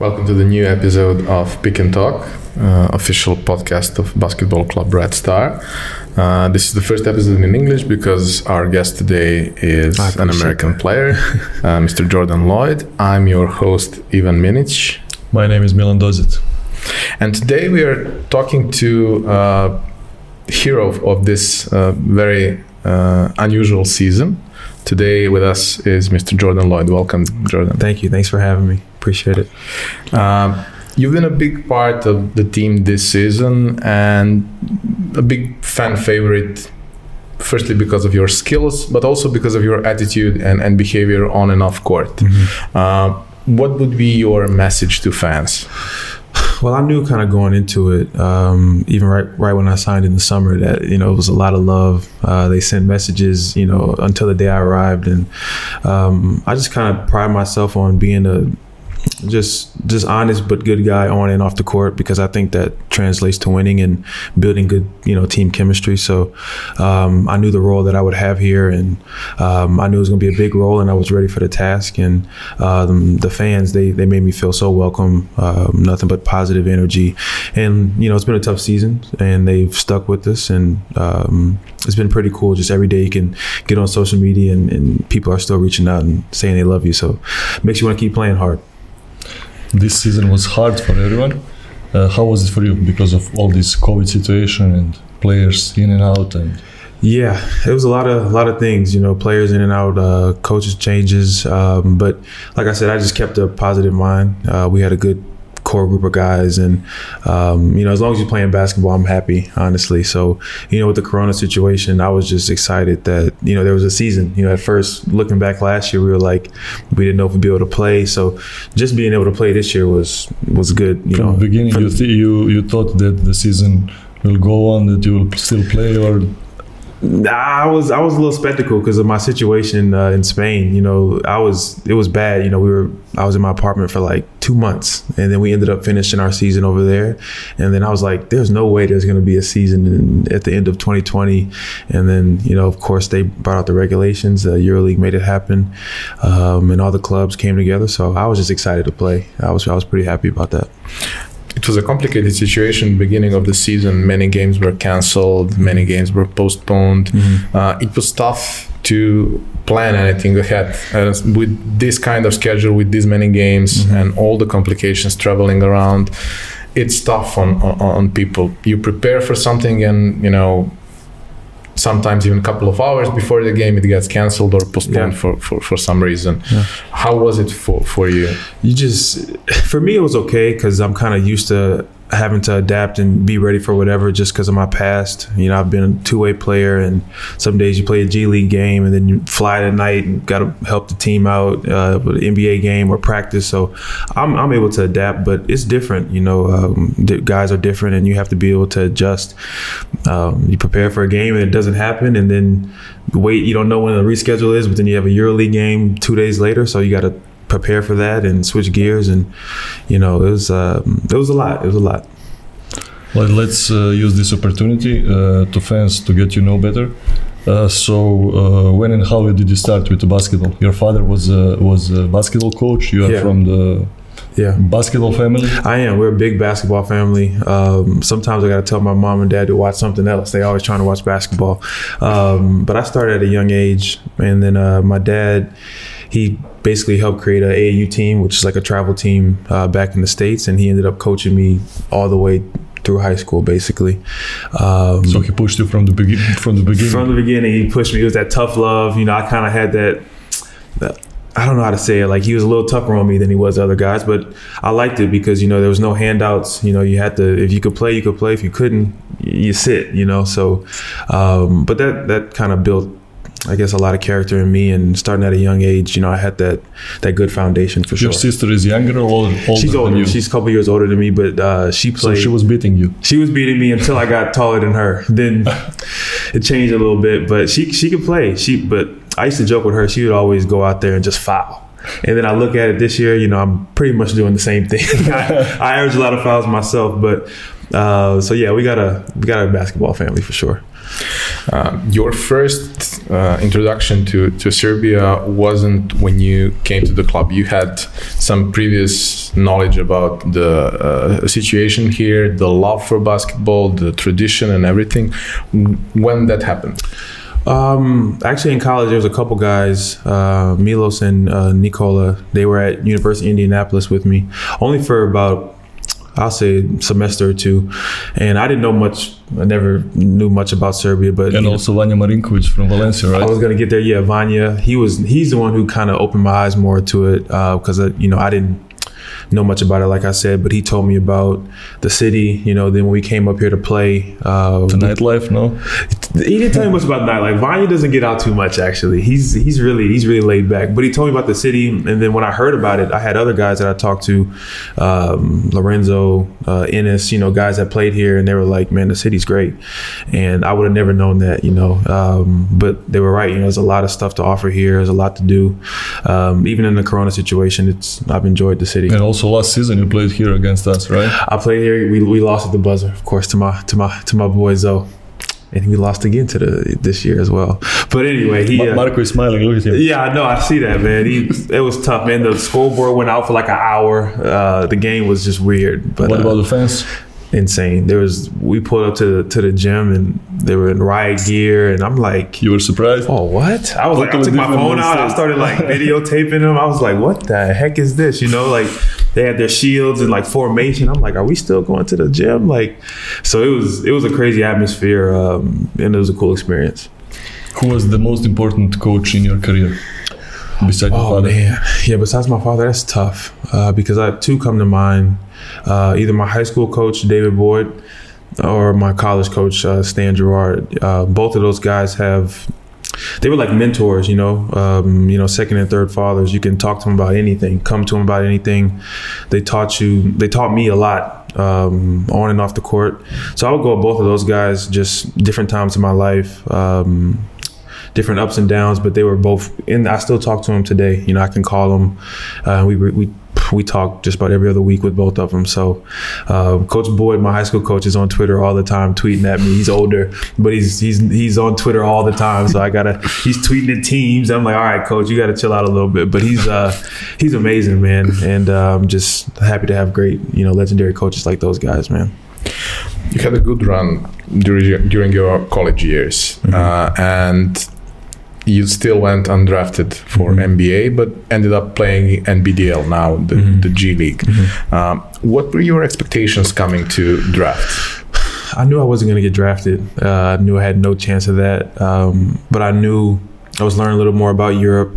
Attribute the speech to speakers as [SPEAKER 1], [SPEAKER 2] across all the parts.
[SPEAKER 1] Welcome to the new episode of Pick and Talk, uh, official podcast of Basketball Club Red Star. Uh, this is the first episode in English because our guest today is an American
[SPEAKER 2] that.
[SPEAKER 1] player, uh, Mr. Jordan Loyd. I'm your host, Ivan Minic.
[SPEAKER 2] My name is Milan Dozit.
[SPEAKER 1] And today we are talking to uh, hero of, of this uh, very uh, unusual season. Today with us is Mr. Jordan Loyd. Welcome, Jordan.
[SPEAKER 3] Thank you. Thanks for having me. Appreciate it.
[SPEAKER 1] Um, you've been a big part of the team this season and a big fan favorite. Firstly, because of your skills, but also because of your attitude and, and behavior on and off court.
[SPEAKER 3] Mm-hmm.
[SPEAKER 1] Uh, what would be your message to fans?
[SPEAKER 3] Well, I knew kind of going into it, um, even right right when I signed in the summer, that you know it was a lot of love. Uh, they sent messages, you know, until the day I arrived, and um, I just kind of pride myself on being a just just honest but good guy on and off the court because I think that translates to winning and building good you know team chemistry. So um, I knew the role that I would have here, and um, I knew it was going to be a big role, and I was ready for the task. And um, the fans they they made me feel so welcome, um, nothing but positive energy, and you know it's been a tough season, and they've stuck with us, and um, it's been pretty cool. Just every day you can get on social media, and, and people are still reaching out and saying they love you. So makes you want to keep playing hard
[SPEAKER 2] this season was hard for everyone. Uh, how was it for you because of all this COVID situation and players in and out and
[SPEAKER 3] yeah, it was a lot of a lot of things, you know, players in and out, uh, coaches changes, um, but like I said, I just kept a positive mind. Uh, we had a good core group of guys, and um, you know, as long as you're playing basketball, I'm happy, honestly. So, you know, with the Corona situation, I was just excited that you know there was a season. You know, at first, looking back last year, we were like, we didn't know if we'd be able to play. So, just being able to play this year was was good. You
[SPEAKER 2] from
[SPEAKER 3] know,
[SPEAKER 2] the beginning, you, th- you you thought that the season will go on, that you will still play, or
[SPEAKER 3] I was I was a little skeptical because of my situation uh, in Spain. You know, I was it was bad. You know, we were I was in my apartment for like two months, and then we ended up finishing our season over there. And then I was like, "There's no way there's going to be a season in, at the end of 2020." And then you know, of course, they brought out the regulations. The EuroLeague made it happen, um, and all the clubs came together. So I was just excited to play. I was I was pretty happy about that
[SPEAKER 1] it was a complicated situation beginning of the season many games were cancelled many games were postponed mm-hmm. uh, it was tough to plan anything ahead uh, with this kind of schedule with this many games mm-hmm. and all the complications traveling around it's tough on, on, on people you prepare for something and you know sometimes even a couple of hours before the game it gets canceled or postponed yeah. for, for, for some reason yeah. how was it for, for you
[SPEAKER 3] you just for me it was okay because i'm kind of used to having to adapt and be ready for whatever just because of my past. You know, I've been a two way player, and some days you play a G League game and then you fly at night and got to help the team out uh, with an NBA game or practice. So I'm, I'm able to adapt, but it's different. You know, um, guys are different, and you have to be able to adjust. Um, you prepare for a game and it doesn't happen, and then wait. You don't know when the reschedule is, but then you have a EuroLeague game two days later, so you got to prepare for that and switch gears and you know it was uh, it was a lot it was a lot.
[SPEAKER 2] Well let's uh, use this opportunity uh, to fans to get you know better. Uh, so uh, when and how did you start with the basketball? Your father was was a basketball coach. You are yeah. from the
[SPEAKER 3] yeah.
[SPEAKER 2] basketball family?
[SPEAKER 3] I am. We're a big basketball family. Um, sometimes i gotta tell my mom and dad to watch something else. They always trying to watch basketball. Um, but i started at a young age and then uh, my dad he basically helped create a AAU team, which is like a travel team uh, back in the states, and he ended up coaching me all the way through high school, basically.
[SPEAKER 2] Um, so he pushed you from the beginning. From the beginning.
[SPEAKER 3] From the beginning, he pushed me. It was that tough love. You know, I kind of had that, that. I don't know how to say it. Like he was a little tougher on me than he was other guys, but I liked it because you know there was no handouts. You know, you had to if you could play, you could play. If you couldn't, you sit. You know, so um, but that that kind of built I guess a lot of character in me, and starting at a young age, you know, I had that that good foundation for
[SPEAKER 2] Your
[SPEAKER 3] sure.
[SPEAKER 2] Your sister is younger or older?
[SPEAKER 3] She's older. She's a couple years older than me, but uh, she played.
[SPEAKER 2] So she was beating you.
[SPEAKER 3] She was beating me until I got taller than her. Then it changed a little bit, but she she could play. She but I used to joke with her. She would always go out there and just foul. And then I look at it this year, you know, I'm pretty much doing the same thing. I, I average a lot of fouls myself, but uh, so yeah, we got a we got a basketball family for sure.
[SPEAKER 1] Uh, your first uh, introduction to, to Serbia wasn't when you came to the club. You had some previous knowledge about the uh, situation here, the love for basketball, the tradition, and everything. When that happened?
[SPEAKER 3] Um, actually, in college, there was a couple guys, uh, Milos and uh, Nikola. They were at University of Indianapolis with me, only for about I'll say semester or two, and I didn't know much. I never knew much about Serbia, but
[SPEAKER 2] and also Vanya Marinkovic from Valencia, right? I
[SPEAKER 3] was gonna get there. Yeah, Vanya. He was. He's the one who kind of opened my eyes more to it because uh, you know I didn't know much about it, like I said, but he told me about the city. You know, then when we came up here to play,
[SPEAKER 2] uh, the nightlife. No,
[SPEAKER 3] he didn't tell me much about nightlife. Vanya doesn't get out too much. Actually, he's he's really he's really laid back. But he told me about the city, and then when I heard about it, I had other guys that I talked to, um, Lorenzo, uh, Ennis, you know, guys that played here, and they were like, "Man, the city's great," and I would have never known that, you know. Um, but they were right. You know, there's a lot of stuff to offer here. There's a lot to do. Um, even in the Corona situation, it's I've enjoyed the city.
[SPEAKER 2] And also last season you played here against us, right?
[SPEAKER 3] I played here. We, we lost at the buzzer, of course, to my to my to my boy Zoe. And we lost again to the this year as well. But anyway, he
[SPEAKER 2] uh, Marco is smiling. Look at him.
[SPEAKER 3] Yeah, I know. I see that, man. He it was tough, man. The scoreboard went out for like an hour. Uh, the game was just weird. But
[SPEAKER 2] what about
[SPEAKER 3] uh,
[SPEAKER 2] the fans?
[SPEAKER 3] Insane. There was we pulled up to the to the gym and they were in riot gear, and I'm like,
[SPEAKER 2] you were surprised?
[SPEAKER 3] Oh, what? I was like, I took my phone out. I started like videotaping them. I was like, what the heck is this? You know, like they had their shields and like formation. I'm like, are we still going to the gym? Like, so it was it was a crazy atmosphere, um, and it was a cool experience.
[SPEAKER 2] Who was the most important coach in your career? Besides oh, father?
[SPEAKER 3] man, yeah. Besides my father, that's tough uh, because I have two come to mind. Uh, either my high school coach David Boyd or my college coach uh, Stan Gouard. Uh, both of those guys have they were like mentors, you know, um, you know, second and third fathers. You can talk to them about anything, come to them about anything. They taught you, they taught me a lot um, on and off the court. So I would go with both of those guys, just different times in my life. Um, different ups and downs, but they were both. And I still talk to them today. You know, I can call them. Uh, we we we talk just about every other week with both of them. So, uh, Coach Boyd, my high school coach, is on Twitter all the time, tweeting at me. He's older, but he's he's he's on Twitter all the time. So I gotta he's tweeting at teams. I'm like, all right, Coach, you gotta chill out a little bit. But he's uh, he's amazing, man, and uh, I'm just happy to have great, you know, legendary coaches like those guys, man.
[SPEAKER 1] You had a good run during during your college years, mm-hmm. uh, and you still went undrafted for mm-hmm. NBA, but ended up playing NBDL now, the, mm-hmm. the G League. Mm-hmm. Um, what were your expectations coming to draft?
[SPEAKER 3] I knew I wasn't going to get drafted. Uh, I knew I had no chance of that. Um, but I knew I was learning a little more about Europe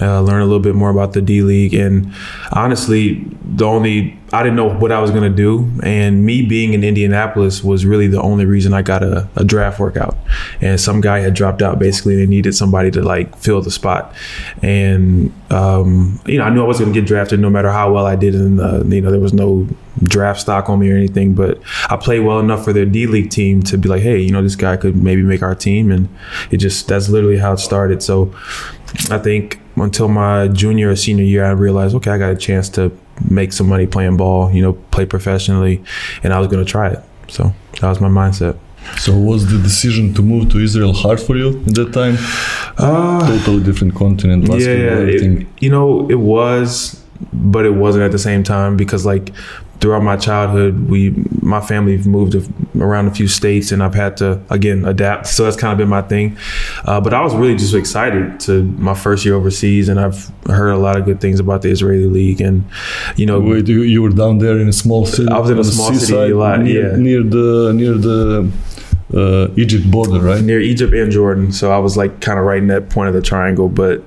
[SPEAKER 3] uh, learn a little bit more about the D League. And honestly, the only I didn't know what I was going to do, and me being in Indianapolis was really the only reason I got a, a, draft workout. And some guy had dropped out basically, they needed somebody to like fill the spot. And um, you know, I knew I was going to get drafted no matter how well I did. And you know, there was no draft stock on me or anything, but I played well enough for their D League team to be like, hey, you know, this guy could maybe make our team, and it just that's literally how it started. So I think until my junior or senior year, I realized, okay, I got a chance to make some money playing ball, you know, play professionally, and I was going to try it. So that was my mindset.
[SPEAKER 2] So was the decision to move to Israel hard for you at that time? Uh, totally different continent,
[SPEAKER 3] yeah, it, you know, it was, but it wasn't at the same time because like throughout my childhood, we my family moved around a few states, and I've had to again adapt. So that's kind of been my thing. Uh, but I was really just excited to my first year overseas, and I've heard a lot of good things about the Israeli league. And you know,
[SPEAKER 2] wait, you, you were down there in a small city.
[SPEAKER 3] I was in a small city a lot,
[SPEAKER 2] near,
[SPEAKER 3] yeah,
[SPEAKER 2] near the near the. Uh, Egypt border, right?
[SPEAKER 3] Near Egypt and Jordan. So I was like kind of right in that point of the triangle. But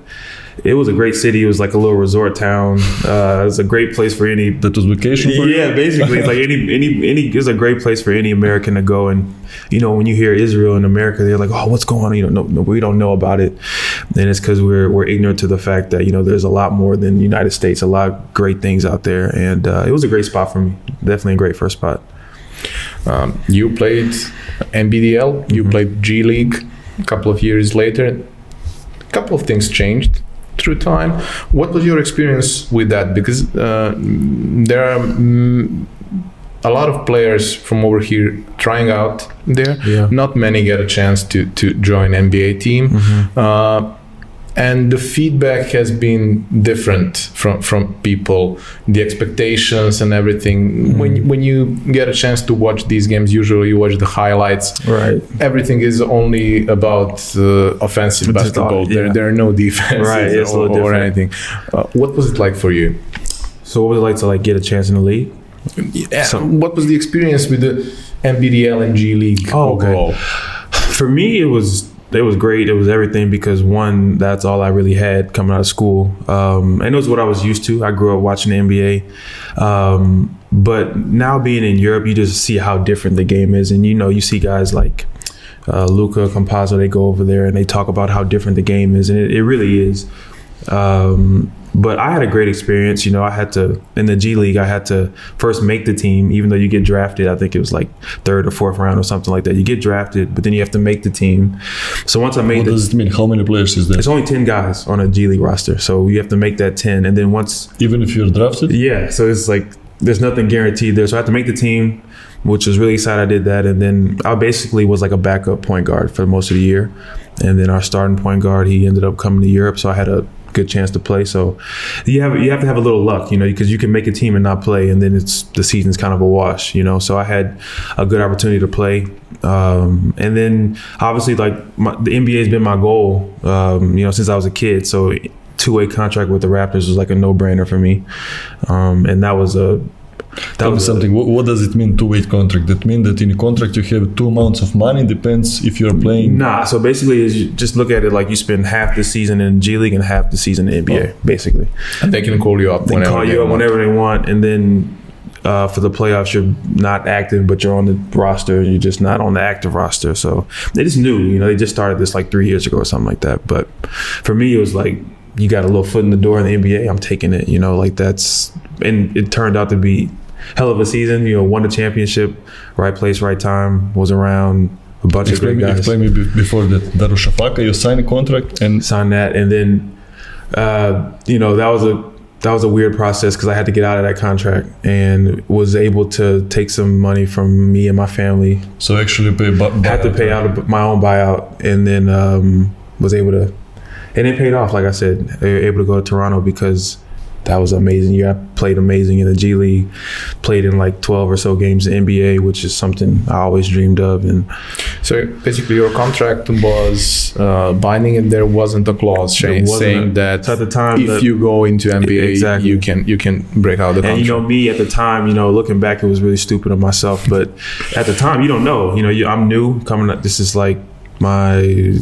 [SPEAKER 3] it was a great city. It was like a little resort town. Uh, it was a great place for any
[SPEAKER 2] that was vacation.
[SPEAKER 3] For yeah, you? basically, it's like any any any. It was a great place for any American to go. And you know, when you hear Israel and America, they're like, "Oh, what's going on?" You know, no, no we don't know about it, and it's because we're we're ignorant to the fact that you know there's a lot more than the United States. A lot of great things out there, and uh, it was a great spot for me. Definitely a great first spot.
[SPEAKER 1] Um, you played NBDL. You mm-hmm. played G League. A couple of years later, a couple of things changed through time. What was your experience with that? Because uh, there are mm, a lot of players from over here trying out there.
[SPEAKER 3] Yeah.
[SPEAKER 1] Not many get a chance to to join NBA team.
[SPEAKER 3] Mm-hmm.
[SPEAKER 1] Uh, and the feedback has been different from from people the expectations and everything
[SPEAKER 3] Mm-hmm.
[SPEAKER 1] when when you get a chance to watch these games usually you watch the highlights
[SPEAKER 3] Right.
[SPEAKER 1] everything is only about uh, offensive
[SPEAKER 3] It's
[SPEAKER 1] basketball
[SPEAKER 3] all-
[SPEAKER 1] there
[SPEAKER 3] yeah.
[SPEAKER 1] there are no defenses
[SPEAKER 3] Right, it's
[SPEAKER 1] or, or anything uh, what was it like for you
[SPEAKER 3] So what was it like to like get a chance in the league?
[SPEAKER 1] yeah,
[SPEAKER 3] So-
[SPEAKER 1] what was the experience with the NBDL and G League
[SPEAKER 3] Oh, okay.
[SPEAKER 1] overall?
[SPEAKER 3] For me, it was it was great. It was everything because one, that's all I really had coming out of school, um, and it was what I was used to. I grew up watching the NBA, um, but now being in Europe, you just see how different the game is, and you know, you see guys like uh, Luca Campazzo. They go over there and they talk about how different the game is, and it, it really is. Um, but I had a great experience. You know, I had to in the G League. I had to first make the team, even though you get drafted. I think it was like third or fourth round or something like that. You get drafted, but then you have to make the team. So once I made
[SPEAKER 2] What
[SPEAKER 3] the,
[SPEAKER 2] does it mean? How many players is there?
[SPEAKER 3] it's only ten guys on a G League roster, so you have to make that ten, and then once
[SPEAKER 2] Even if you're drafted?
[SPEAKER 3] yeah, so it's like there's nothing guaranteed there. So I had to make the team, which was really excited I did that. And then I basically was like a backup point guard for most of the year. And then our starting point guard, he ended up coming to Europe, so I had a good chance to play. So you have you have to have a little luck, you know, because you can make a team and not play, and then it's the season's kind of a wash, you know. So I had a good opportunity to play, um, and then obviously like my, the NBA has been my goal, um, you know, since I was a kid. So two-way contract with the Raptors was like a no-brainer for me, um, and that was a
[SPEAKER 2] Tell me something. What, what does it mean two-way contract? That mean that in a contract you have two amounts of money. Depends if you're playing.
[SPEAKER 3] Nah, so basically, is you just look at it like you spend half the season in G League and half the season in NBA, basically.
[SPEAKER 1] and they can call you up
[SPEAKER 3] They
[SPEAKER 1] whenever
[SPEAKER 3] call
[SPEAKER 1] they
[SPEAKER 3] you up
[SPEAKER 1] want.
[SPEAKER 3] whenever they want, and then uh, for the playoffs, you're not active, but you're on the roster. You're just not on the active roster. So they just knew, you know, they just started this like three years ago or something like that. But for me, it was like you got a little foot in the door in the NBA. I'm taking it, you know, like that's and it turned out to be hell of a season. You know, won the championship, right place, right time. Was around a bunch
[SPEAKER 2] Explain,
[SPEAKER 3] of
[SPEAKER 2] me,
[SPEAKER 3] great guys.
[SPEAKER 2] explain me before that. Darushafaka, you sign a contract and
[SPEAKER 3] sign that, and then uh, you know that was a that was a weird process because I had to get out of that contract and was able to take some money from me and my family.
[SPEAKER 2] so actually pay. Bu-
[SPEAKER 3] Had to pay out of my own buyout, and then um, was able to, and it paid off. Like I said, able to go to Toronto because that was amazing. year. I played amazing in the G League, played in like twelve or so games in NBA, which is something I always dreamed of, and
[SPEAKER 1] So basically, your contract was uh, binding, and there wasn't a clause saying,
[SPEAKER 3] wasn't
[SPEAKER 1] saying
[SPEAKER 3] a-
[SPEAKER 1] that
[SPEAKER 3] at the time,
[SPEAKER 1] if
[SPEAKER 3] the-
[SPEAKER 1] you go into NBA,
[SPEAKER 3] Exactly.
[SPEAKER 1] you can you can break out the contract.
[SPEAKER 3] And you know me at the time, you know, looking back, it was really stupid of myself. But at the time, you don't know. You know, you, I'm new coming up. This is like my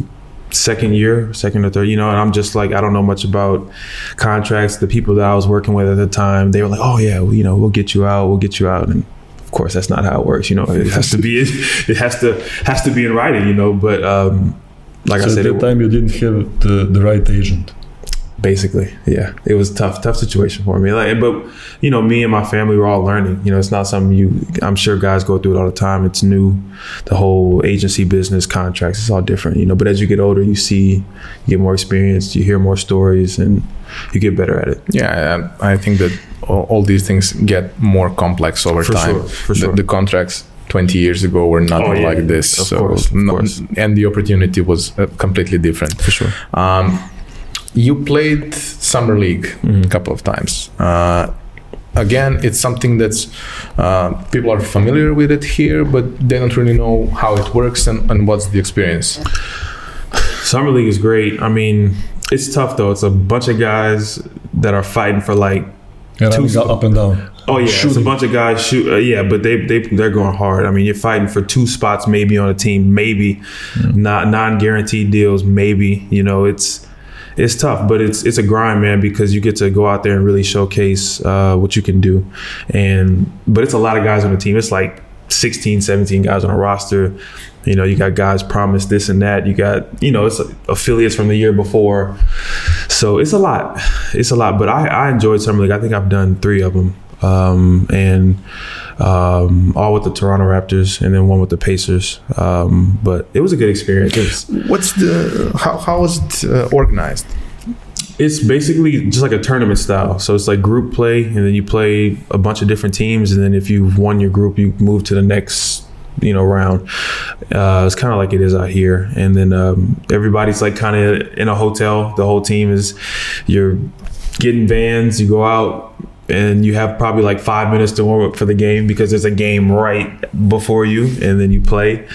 [SPEAKER 3] second year, second or third. You know, and I'm just like I don't know much about contracts. The people that I was working with at the time, they were like, "Oh yeah, well, you know, we'll get you out. We'll get you out." And of course, that's not how it works. You know, it has to be it has to has to be in writing. You know, but um, like
[SPEAKER 2] so
[SPEAKER 3] I
[SPEAKER 2] at
[SPEAKER 3] said,
[SPEAKER 2] that
[SPEAKER 3] it,
[SPEAKER 2] time you didn't have the, the right agent.
[SPEAKER 3] Basically yeah it was tough tough situation for me like but you know me and my family were all learning you know it's not something you i'm sure guys go through it all the time it's new the whole agency business contracts it's all different you know but as you get older you see you get more experience you hear more stories and you get better at it
[SPEAKER 1] Yeah, I think that all, all these things get more complex over
[SPEAKER 3] For
[SPEAKER 1] time.
[SPEAKER 3] sure, for
[SPEAKER 1] The-
[SPEAKER 3] sure.
[SPEAKER 1] The, contracts 20 years ago were nothing
[SPEAKER 3] Oh, yeah,
[SPEAKER 1] like this.
[SPEAKER 3] of
[SPEAKER 1] so
[SPEAKER 3] course, of
[SPEAKER 1] no-
[SPEAKER 3] course.
[SPEAKER 1] and the opportunity was uh, completely different.
[SPEAKER 3] for sure
[SPEAKER 1] Um, you played summer league
[SPEAKER 3] Mhm.
[SPEAKER 1] a couple of times. Uh, again, it's something that's uh, people are familiar with it here, but they don't really know how it works and, and what's the experience.
[SPEAKER 3] summer league is great i mean it's tough though it's a bunch of guys that are fighting for like
[SPEAKER 2] And
[SPEAKER 3] Two-
[SPEAKER 2] running up and down.
[SPEAKER 3] Oh yeah, it's a bunch of guys shoot. Uh, yeah, but they they they're going hard. I mean, you're fighting for two spots maybe on a team, maybe not non guaranteed deals, maybe. You know, it's it's tough, but it's it's a grind, man, because you get to go out there and really showcase uh, what you can do. And but it's a lot of guys on the team. It's like 16, 17 guys on a roster. You know, you got guys promised this and that. You got, you know, it's affiliates from the year before. So it's a lot. It's a lot. But I, I enjoyed Summer League. I think I've done three of them. Um, and um, all with the Toronto Raptors and then one with the Pacers. Um, but it was a good experience. Was,
[SPEAKER 1] What's the how, how was it uh, organized?
[SPEAKER 3] It's basically just like a tournament style. So it's like group play, and then you play a bunch of different teams, and then if you've won your group, you move to the next you know round. Uh, it's kind of like it is out here, and then um, everybody's like kind of in a hotel. The whole team is you're getting vans. You go out and you have probably like five minutes to warm up for the game because there's a game right before you, and then you play,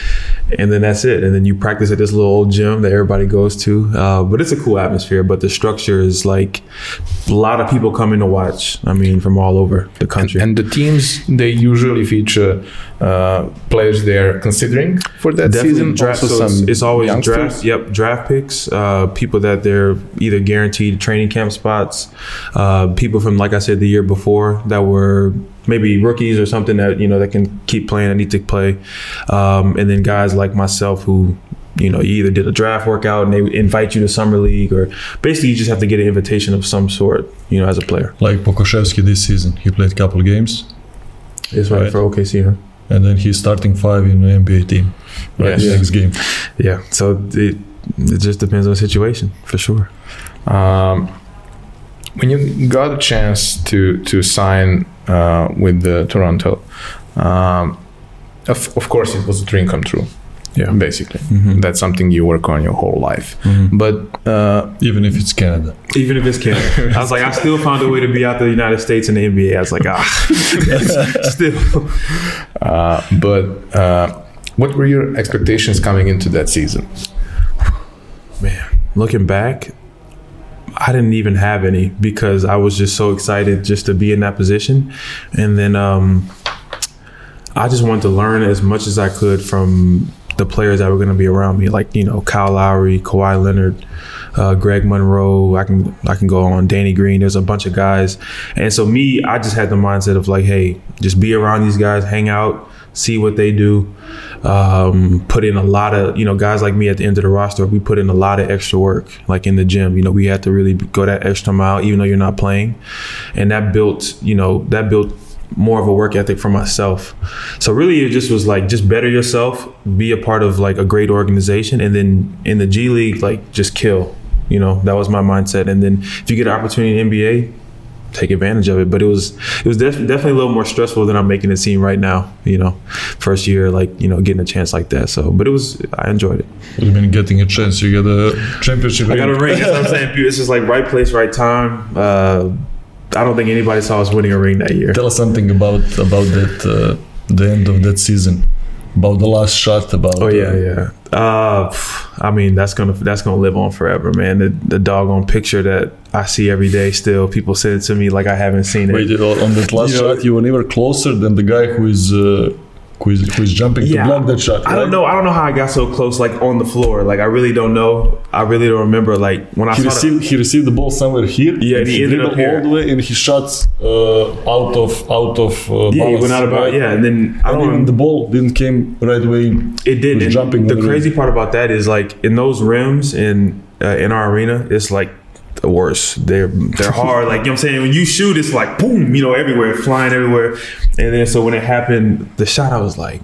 [SPEAKER 3] and then that's it. And then you practice at this little old gym that everybody goes to. Uh, but it's a cool atmosphere. But the structure is like a lot of people coming to watch. I mean, from all over the country.
[SPEAKER 1] And the teams they usually feature uh, players they're considering for that
[SPEAKER 3] Definitely
[SPEAKER 1] season.
[SPEAKER 3] draft.
[SPEAKER 1] Also
[SPEAKER 3] So it's,
[SPEAKER 1] some
[SPEAKER 3] it's always
[SPEAKER 1] youngsters.
[SPEAKER 3] draft. Yep, draft picks. Uh, people that they're either guaranteed training camp spots. Uh, people from, like I said, the year before that were maybe rookies or something that you know that can keep playing. that need to play, um, and then guys like myself who. You know, you either did a draft workout and they invite you to summer league, or basically you just have to get an invitation of some sort. You know, as a player.
[SPEAKER 2] Like Pokuševski this season, he played a couple games,
[SPEAKER 3] It's right,
[SPEAKER 2] Right.
[SPEAKER 3] for OKC. Huh?
[SPEAKER 2] and then he's starting five in the NBA team. Right,
[SPEAKER 3] Yeah.
[SPEAKER 2] next game.
[SPEAKER 3] Yeah. So it it just depends on the situation for sure.
[SPEAKER 1] Um, when you got a chance to to sign with the Toronto, um, of, of course it was a dream come true.
[SPEAKER 3] Yeah.
[SPEAKER 1] basically,
[SPEAKER 3] Mhm.
[SPEAKER 1] that's something you work on your whole life.
[SPEAKER 3] Mhm.
[SPEAKER 1] But uh,
[SPEAKER 2] Even if it's Canada.
[SPEAKER 3] Even if it's Canada. I was like, I still found a way to be out the United States in the NBA. I was like, ah, still.
[SPEAKER 1] uh, but uh, what were your expectations coming into that season?
[SPEAKER 3] Man, looking back, I didn't even have any because I was just so excited just to be in that position. And then um, I just wanted to learn as much as I could from the players that were going to be around me, like, you know, Kyle Lowry, Kawhi Leonard. Uh, Greg Monroe, I can I can go on. Danny Green, there's a bunch of guys, and so me, I just had the mindset of like, hey, just be around these guys, hang out, see what they do, um, put in a lot of you know guys like me at the end of the roster we put in a lot of extra work like in the gym. You know we had to really go that extra mile even though you're not playing. And that built you know that built more of a work ethic for myself. So really it just was like just better yourself be a part of like a great organization and then in the g league like just kill. You know that was my mindset. And then if you get an opportunity in nba take advantage of it. But it was it was def- definitely a little more stressful than I'm making it seem right now. You know, first year like you know getting a chance like that. So, but it was I enjoyed it.
[SPEAKER 2] I mean, getting a chance, you get a championship.
[SPEAKER 3] I got a
[SPEAKER 2] ring.
[SPEAKER 3] ring. That's what I'm saying. It's just like right place, right time. Uh, I don't think anybody saw us winning a ring that year.
[SPEAKER 2] Tell us something about about that uh, the end of that season, about the last shot, about
[SPEAKER 3] Oh yeah,
[SPEAKER 2] uh,
[SPEAKER 3] yeah. Uh, I mean, that's gonna that's gonna live on forever, man. The, the doggone picture that I see every day. Still, people send it to me like I haven't seen it.
[SPEAKER 2] Wait, uh, on that last
[SPEAKER 3] You know-
[SPEAKER 2] shot, you were never closer than the guy who is uh, who is jumping
[SPEAKER 3] Yeah.
[SPEAKER 2] to block that shot.
[SPEAKER 3] I don't know. I don't know how I got so close, like on the floor. Like I really don't know. I really don't remember. Like when I
[SPEAKER 2] He
[SPEAKER 3] saw the,
[SPEAKER 2] received he received the ball somewhere here.
[SPEAKER 3] Yeah, and he ended
[SPEAKER 2] dribbled
[SPEAKER 3] up here.
[SPEAKER 2] all the way, and he shot uh, out of out of uh,
[SPEAKER 3] yeah, he went out about
[SPEAKER 2] right?
[SPEAKER 3] yeah, and then I
[SPEAKER 2] And
[SPEAKER 3] don't
[SPEAKER 2] even the ball didn't came right away.
[SPEAKER 3] It did. And
[SPEAKER 2] jumping
[SPEAKER 3] the crazy part about that is like in those rims in uh, in our arena, it's like the worst. They're they're hard. like you know what I'm saying. When you shoot, it's like boom, you know, everywhere, flying everywhere. And then so when it happened, the shot, I was like,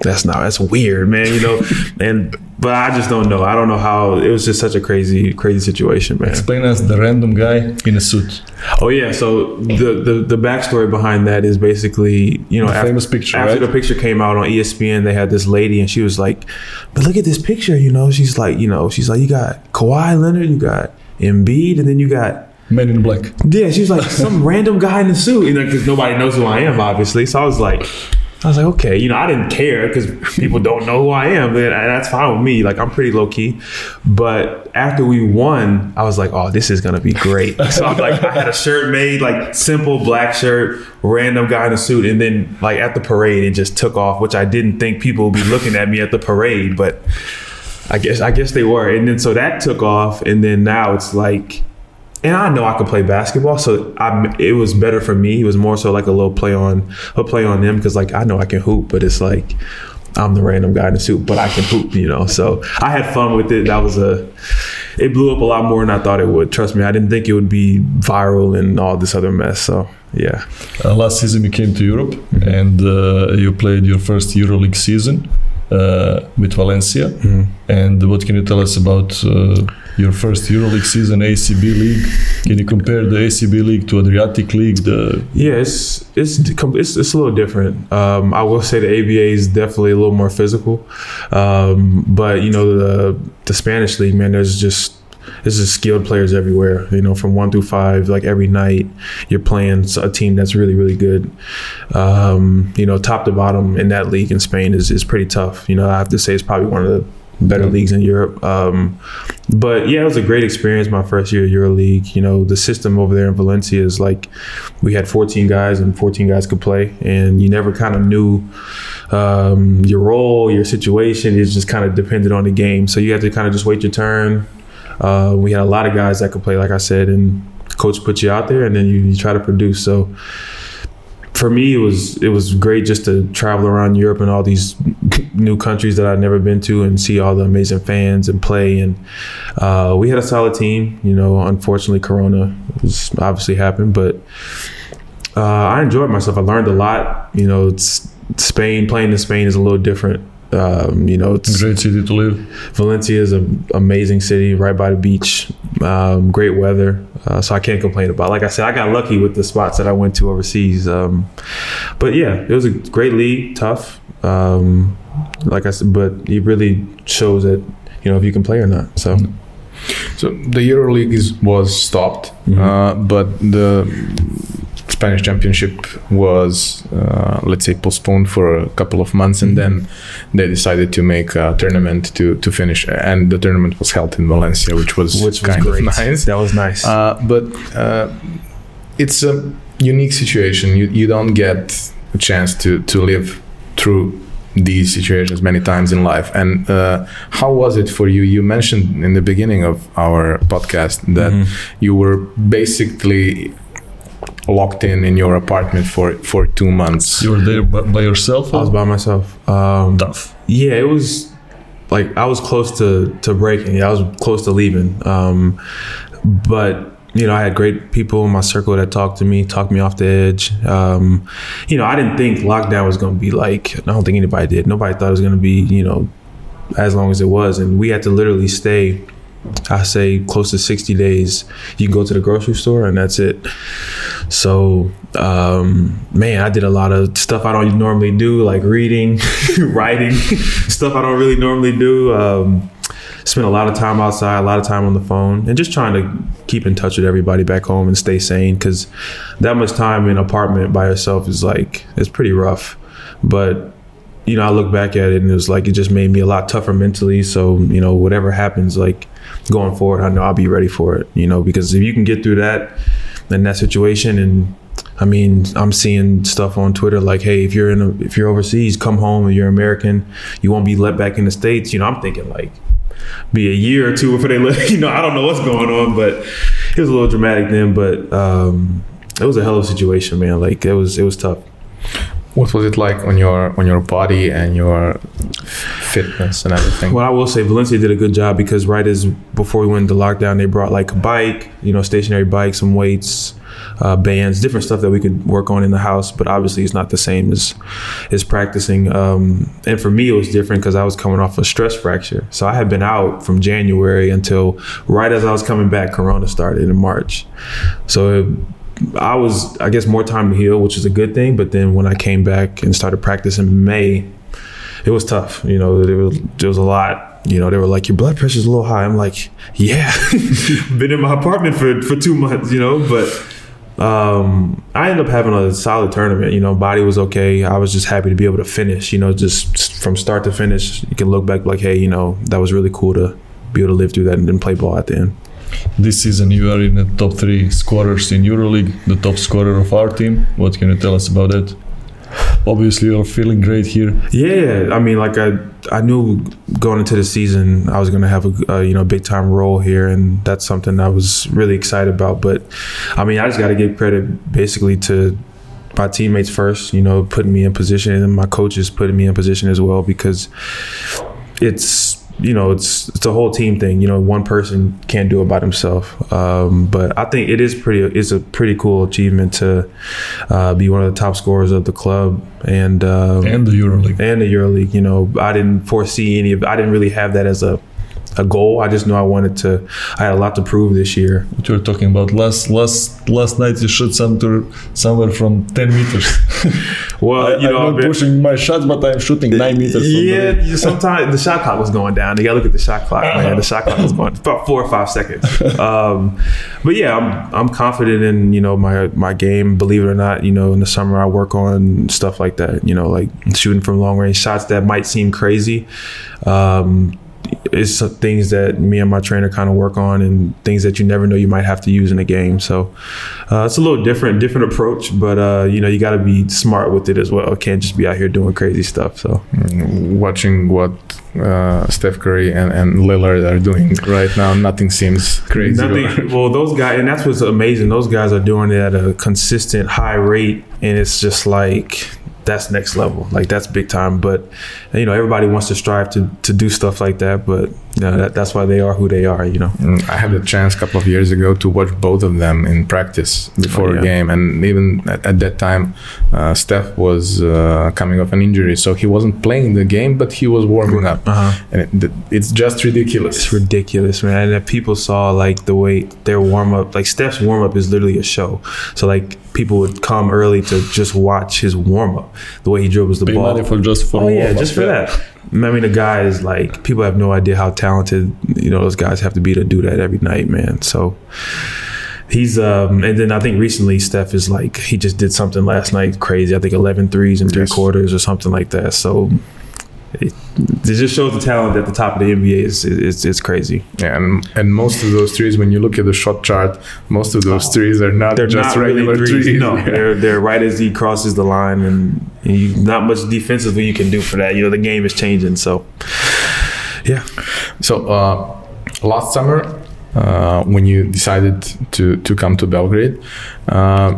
[SPEAKER 3] that's not that's weird, man. You know. and but I just don't know. I don't know how. It was just such a crazy crazy situation, man.
[SPEAKER 2] Explain us the random guy in a suit.
[SPEAKER 3] Oh yeah, so the the the backstory behind that is basically you know
[SPEAKER 2] The
[SPEAKER 3] after,
[SPEAKER 2] famous picture,
[SPEAKER 3] after
[SPEAKER 2] right?
[SPEAKER 3] the picture came out on E ESPN, they had this lady and she was like, "But look at this picture, you know." She's like, you know, she's like, "You got Kawhi Leonard, you got Embiid, and then you got."
[SPEAKER 2] Man in black.
[SPEAKER 3] Yeah, she was like some random guy in the suit, you know, because nobody knows who I am, obviously. So I was like, I was like, okay, you know, I didn't care because people don't know who I am, but that's fine with me. Like I'm pretty low key. But after we won, I was like, oh, this is gonna be great. So I'm like, I had a shirt made, like simple black shirt, random guy in a suit, and then like at the parade, it just took off, which I didn't think people would be looking at me at the parade, but I guess I guess they were. And then so that took off, and then now it's like and I know I could play basketball, so I it was better for me. It was more so like a little play on a play on them because like I know I can hoop, but it's like I'm the random guy in the suit, but I can hoop, you know. So I had fun with it. That was a it blew up a lot more than I thought it would. Trust me, I didn't think it would be viral and all this other mess. So yeah,
[SPEAKER 2] Uh, last season you came to Europe and uh, you played your first EuroLeague season. Uh, with Valencia. And what can you tell us about uh, your first EuroLeague season, ACB League? Can you compare the ACB League to Adriatic League? The
[SPEAKER 3] Yeah, it's it's it's, it's a little different. Um, I will say the ABA is definitely a little more physical, um, but you know the the Spanish league, man, there's just this is skilled players everywhere. You know, from one through five, like every night, you're playing a team that's really, really good. Um, you know, top to bottom in that league in Spain is, is pretty tough. You know, I have to say it's probably one of the better leagues in Europe. Um, but yeah, it was a great experience my first year at EuroLeague. You know, the system over there in Valencia is like we had 14 guys and 14 guys could play, and you never kind of knew um, your role, your situation. It just kind of depended on the game. So you had to kind of just wait your turn. Uh, we had a lot of guys that could play, like I said, and coach put you out there, and then you, you try to produce. So for me, it was it was great just to travel around Europe and all these new countries that I'd never been to and see all the amazing fans and play. And uh, we had a solid team. You know, unfortunately, Corona was obviously happened, but uh, I enjoyed myself. I learned a lot. You know, Spain playing in Spain is a little different. Um, you know, it's
[SPEAKER 2] great city to live.
[SPEAKER 3] Valencia is an amazing city, right by the beach. Um, great weather, uh, so I can't complain about. Like I said, I got lucky with the spots that I went to overseas. Um, but yeah, it was a great league, tough. Um, like I said, but it really shows that you know if you can play or not. So.
[SPEAKER 1] So the EuroLeague is was stopped,
[SPEAKER 3] Mhm.
[SPEAKER 1] uh, but the Spanish Championship was, uh, let's say, postponed for a couple of months, and then they decided to make a tournament to to finish, and the tournament was held in Valencia, which was
[SPEAKER 3] Which was
[SPEAKER 1] kind
[SPEAKER 3] great.
[SPEAKER 1] of nice.
[SPEAKER 3] That was nice.
[SPEAKER 1] Uh, but uh, it's a unique situation. You you don't get a chance to to live through these situations many times in life. And uh, how was it for you? You mentioned in the beginning of our podcast that
[SPEAKER 3] Mhm.
[SPEAKER 1] you were basically locked in in your apartment for for two months.
[SPEAKER 2] You were there by, by yourself?
[SPEAKER 3] I was by myself. Um,
[SPEAKER 2] tough.
[SPEAKER 3] Yeah, it was like I was close to to breaking. Yeah, I was close to leaving. Um, but you know, I had great people in my circle that talked to me, talked me off the edge. Um, you know, I didn't think lockdown was going to be like. I don't think anybody did. Nobody thought it was going to be you know as long as it was, and we had to literally stay. I say close to 60 days. You can go to the grocery store and that's it. So, um, man, I did a lot of stuff I don't normally do, like reading, writing, stuff I don't really normally do. Um, spent a lot of time outside, a lot of time on the phone, and just trying to keep in touch with everybody back home and stay sane because that much time in an apartment by yourself is like, it's pretty rough. But you know, I look back at it and it was like it just made me a lot tougher mentally. So, you know, whatever happens, like going forward, I know I'll be ready for it, you know, because if you can get through that in that situation and I mean, I'm seeing stuff on Twitter like, "Hey, if you're in, a, if you're overseas, come home. If you're American, you won't be let back in the states." You know, I'm thinking like, be a year or two before they let. You know, I don't know what's going on, but it was a little dramatic then. But um, it was a hell of a situation, man. Like it was, it was tough.
[SPEAKER 1] What was it like on your on your body and your fitness and everything?
[SPEAKER 3] Well, I will say Valencia did a good job because right as before we went into lockdown, they brought like a bike, you know, stationary bike, some weights, uh, bands, different stuff that we could work on in the house. But obviously, it's not the same as as practicing. Um, and for me, it was different because I was coming off a stress fracture, so I had been out from January until right as I was coming back, Corona started in March. So. It, I was, I guess, more time to heal, which is a good thing. But then when I came back and started practicing in May, it was tough. You know, there was there was a lot. You know, they were like, "Your blood pressure's a little high." I'm like, "Yeah, been in my apartment for for two months." You know, but um, I ended up having a solid tournament. You know, body was okay. I was just happy to be able to finish. You know, just from start to finish, you can look back like, "Hey, you know, that was really cool to be able to live through that and then play ball at the end."
[SPEAKER 2] This season you are in the top three scorers in EuroLeague, the top scorer of our team. What can you tell us about that? Obviously, you're feeling great here.
[SPEAKER 3] Yeah, I mean, like I, I knew going into the season I was going to have a, a you know big time role here, and that's something I was really excited about. But I mean, I just got to give credit basically to my teammates first, you know, putting me in position, and my coaches putting me in position as well because it's you know, it's it's a whole team thing. You know, one person can't do it by themselves. Um, but I think it is pretty. It's a pretty cool achievement to uh, be one of the top scorers of the club and um,
[SPEAKER 2] and the EuroLeague.
[SPEAKER 3] and the EuroLeague. You know, I didn't foresee any of. I didn't really have that as a a goal. I just knew I wanted to. I had a lot to prove this year.
[SPEAKER 2] What you were talking about last last last night, you shot some to, somewhere from ten meters.
[SPEAKER 3] Well,
[SPEAKER 2] I,
[SPEAKER 3] you know,
[SPEAKER 2] I'm not
[SPEAKER 3] been-
[SPEAKER 2] pushing my shots, but I'm shooting nine meters. from
[SPEAKER 3] Yeah, sometimes the shot clock was going down. You gotta look at the shot clock, man. The shot clock was going about four or five seconds. Um, but yeah, I'm I'm confident in you know my my game. Believe it or not, you know in the summer I work on stuff like that. You know, like shooting from long range shots that might seem crazy. Um, it's some things that me and my trainer kind of work on, and things that you never know you might have to use in a game. So uh, it's a little different, different approach. But uh, you know, you got to be smart with it as well. Can't just be out here doing crazy stuff. So.
[SPEAKER 1] Watching what uh, Steph Curry and, and Lillard are doing right now, nothing seems crazy.
[SPEAKER 3] Nothing, well, those guys, and that's what's amazing. Those guys are doing it at a consistent high rate, and it's just like that's next level. Like that's big time. But you know, everybody wants to strive to to do stuff like that. But you know, that, that's why they are who they are. You know.
[SPEAKER 1] Mm, I had a chance a couple of years ago to watch both of them in practice before
[SPEAKER 3] Oh, yeah.
[SPEAKER 1] a game, and even at, at that time, uh, Steph was uh, coming off an injury, so he wasn't playing the game, but he was warming up,
[SPEAKER 3] Uh-huh.
[SPEAKER 1] and it, it's just ridiculous.
[SPEAKER 3] It's ridiculous, man. And if people saw like the way their warm up, like Steph's warm up is literally a show. So like people would come early to just watch his warm up, the way he dribbles the
[SPEAKER 2] Pay
[SPEAKER 3] ball.
[SPEAKER 2] money for just for
[SPEAKER 3] Oh yeah, just for
[SPEAKER 2] yeah.
[SPEAKER 3] that. I mean, the guy is like people have no idea how talented you know those guys have to be to do that every night, man. So he's um and then I think recently Steph is like he just did something last night crazy. I think 11 threes in three quarters or something like that. So it, it just shows the talent at the top of the NBA is it's, it's crazy.
[SPEAKER 1] Yeah, and, and most of those threes, when you look at the shot chart, most of those threes are not
[SPEAKER 3] Oh. They're
[SPEAKER 1] just
[SPEAKER 3] not
[SPEAKER 1] regular
[SPEAKER 3] really threes.
[SPEAKER 1] threes.
[SPEAKER 3] No,
[SPEAKER 1] Yeah.
[SPEAKER 3] they're they're right as he crosses the line, and, and you, not much defensively you can do for that. You know, the game is changing. So yeah.
[SPEAKER 1] So uh, last summer, uh, when you decided to to come to Belgrade, uh,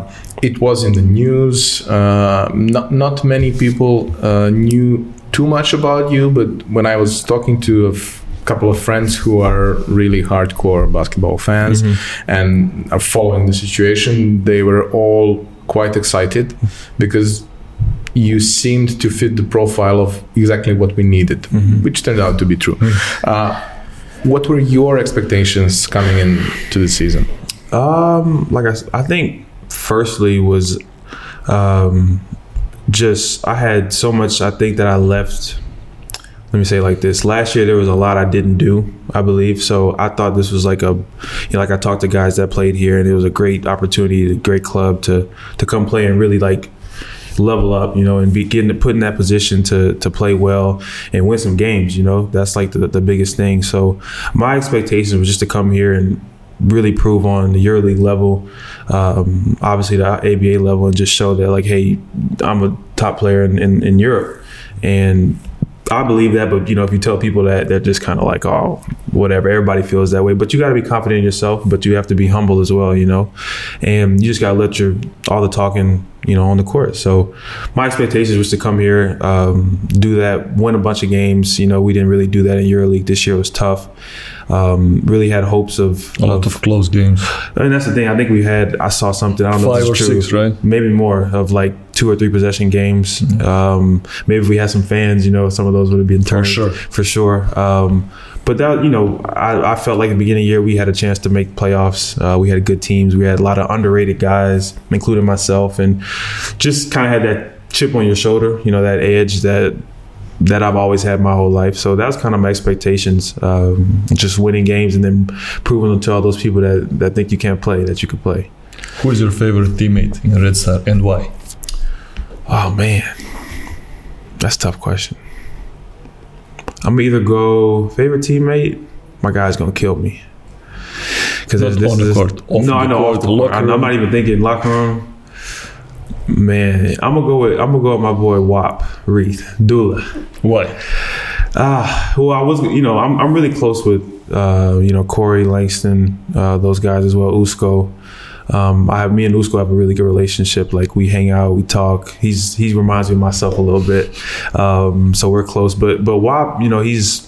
[SPEAKER 1] it was in the news. Uh, not not many people uh, knew too much about you, but when I was talking to a f- couple of friends who are really hardcore basketball fans and are following the situation, they were all quite excited because you seemed to fit the profile of exactly what we needed, which turned out to be true. Uh, what were your expectations coming into the season?
[SPEAKER 3] Um, like I think firstly was, um, just I had so much. I think that I left. Let me say like this: last year there was a lot I didn't do. I believe so. I thought this was like a, you know, like I talked to guys that played here, and it was a great opportunity, a great club to to come play and really like level up, you know, and be getting put in that position to to play well and win some games. You know, that's like the the biggest thing. So my expectations was just to come here and really prove on the EuroLeague level, um, obviously the ABA level, and just show that like, hey, I'm a top player in, in, in Europe, and I believe that. But you know, if you tell people that, they're just kind of like, oh, whatever. Everybody feels that way, but you got to be confident in yourself. But you have to be humble as well, you know, and you just got to let your all the talking, you know, on the court. So my expectations was to come here, um, do that, win a bunch of games. You know, we didn't really do that in EuroLeague this year. It was tough. Um, really had hopes of,
[SPEAKER 2] A lot of close games.
[SPEAKER 3] I mean, that's the thing. I think we had. I saw something. I don't know
[SPEAKER 2] Five
[SPEAKER 3] if
[SPEAKER 2] or
[SPEAKER 3] it's true.
[SPEAKER 2] six, right?
[SPEAKER 3] Maybe more of like two or three possession games.
[SPEAKER 2] Mm-hmm.
[SPEAKER 3] Um, maybe if we had some fans, you know, some of those would have been turned
[SPEAKER 2] sure.
[SPEAKER 3] for sure. Um, but that, you know, I, I felt like at the beginning of the year we had a chance to make playoffs. Uh, we had good teams. We had a lot of underrated guys, including myself, and just kind of had that chip on your shoulder. You know, that edge that that I've always had my whole life. So that was kind of my expectations. Um, just winning games and then proving them to all those people that, that think you can't play that you can play.
[SPEAKER 2] Who is your favorite teammate in Red Star and why?
[SPEAKER 3] Oh man, that's a tough question. I'm gonna either go favorite teammate. My guy's gonna kill me because
[SPEAKER 2] on the court, off
[SPEAKER 3] no, I
[SPEAKER 2] the
[SPEAKER 3] know
[SPEAKER 2] court,
[SPEAKER 3] court. I'm not even thinking locker room. Man, I'm gonna go with I'm gonna go with my boy Duop Reath Dula.
[SPEAKER 2] What?
[SPEAKER 3] Ah, well, I was, you know, I'm, I'm really close with, uh, you know, Corey Langston, uh, those guys as well, Usko. Um, I have me and Usko have a really good relationship. Like we hang out, we talk. He's he reminds me of myself a little bit, um, so we're close. But but Duop, you know, he's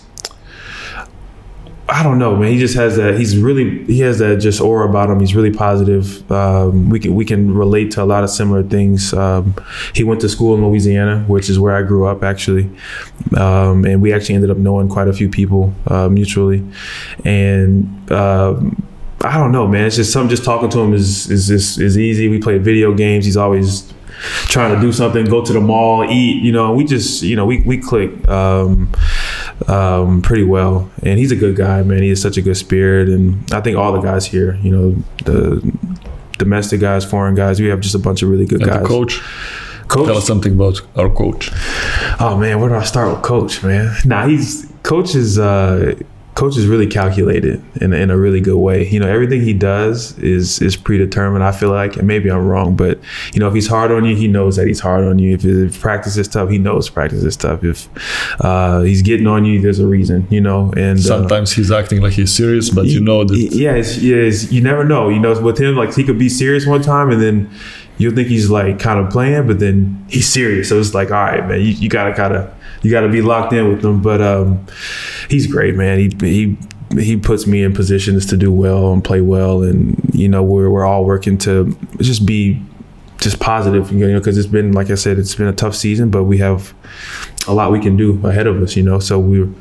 [SPEAKER 3] I don't know, man. He just has that. He's really he has that just aura about him. He's really positive. Um, we can we can relate to a lot of similar things. Um, he went to school in Louisiana, which is where I grew up actually, um, and we actually ended up knowing quite a few people uh, mutually. And um, I don't know, man. It's just something. Just talking to him is is is, is easy. We play video games. He's always trying to do something, go to the mall, eat. You know, we just you know we we click um, um, pretty well, and he's a good guy, man. He has such a good spirit, and I think all the guys here, you know, the domestic guys, foreign guys, we have just a bunch of really good
[SPEAKER 2] And
[SPEAKER 3] guys.
[SPEAKER 2] the coach.
[SPEAKER 3] Coach?
[SPEAKER 2] Tell us something about our coach.
[SPEAKER 3] Oh man, where do I start with coach, man? Nah, he's coach is uh coach is really calculated in, in a really good way. You know, everything he does is is predetermined. I feel like, and maybe I'm wrong, but you know, if he's hard on you, he knows that he's hard on you. If, if practice is tough, he knows practice is tough. If uh, he's getting on you, there's a reason. You know, and uh,
[SPEAKER 2] Sometimes he's acting like he's serious, but you know that
[SPEAKER 3] yeah, it's, yeah, it's, you never know. You know, with him, like he could be serious one time, and then you'll think he's like kind of playing, but then he's serious. So it's like, all right, man, you, you gotta kind of you gotta be locked in with him. But um, he's great, man. He he he puts me in positions to do well and play well, and you know we're we're all working to just be just positive, you know, because it's been like I said, it's been a tough season, but we have a lot we can do ahead of us, you know. So we're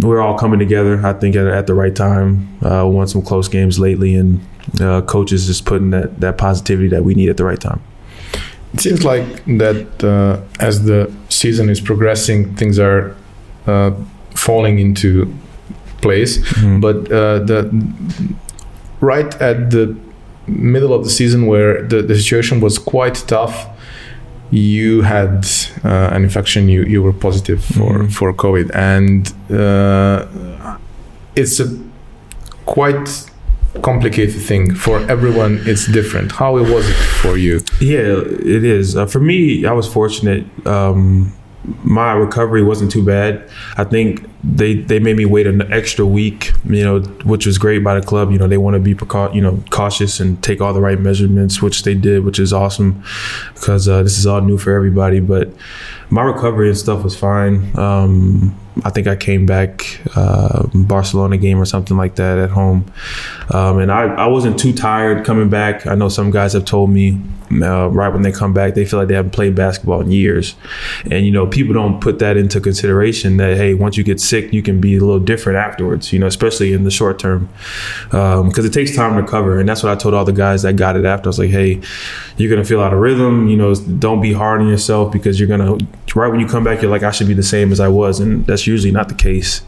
[SPEAKER 3] we're all coming together. I think at, at the right time. Uh, won some close games lately, and uh, coaches just putting that that positivity that we need at the right time.
[SPEAKER 1] It seems like that uh, as the season is progressing, things are uh, falling into place. But uh, the right at the middle of the season, where the, the situation was quite tough, you had uh, an infection. You you were positive for
[SPEAKER 3] Mhm.
[SPEAKER 1] for COVID, and uh, it's a quite complicated thing for everyone. It's different. How it was it for you?
[SPEAKER 3] Yeah, it is. Uh, for me, I was fortunate. Um, my recovery wasn't too bad. I think they they made me wait an extra week, you know, which was great by the club. You know, they want to be precau- you know cautious and take all the right measurements, which they did, which is awesome because uh, this is all new for everybody. But my recovery and stuff was fine. Um, I think I came back uh, Barcelona game or something like that at home, um, and I, I wasn't too tired coming back. I know some guys have told me uh, right when they come back they feel like they haven't played basketball in years, and you know people don't put that into consideration that hey once you get sick you can be a little different afterwards. You know especially in the short term because it takes time to recover, and that's what I told all the guys that got it after. I was like hey you're gonna feel out of rhythm. You know don't be hard on yourself because you're gonna right when you come back you're like I should be the same as I was, and that's usually not the case.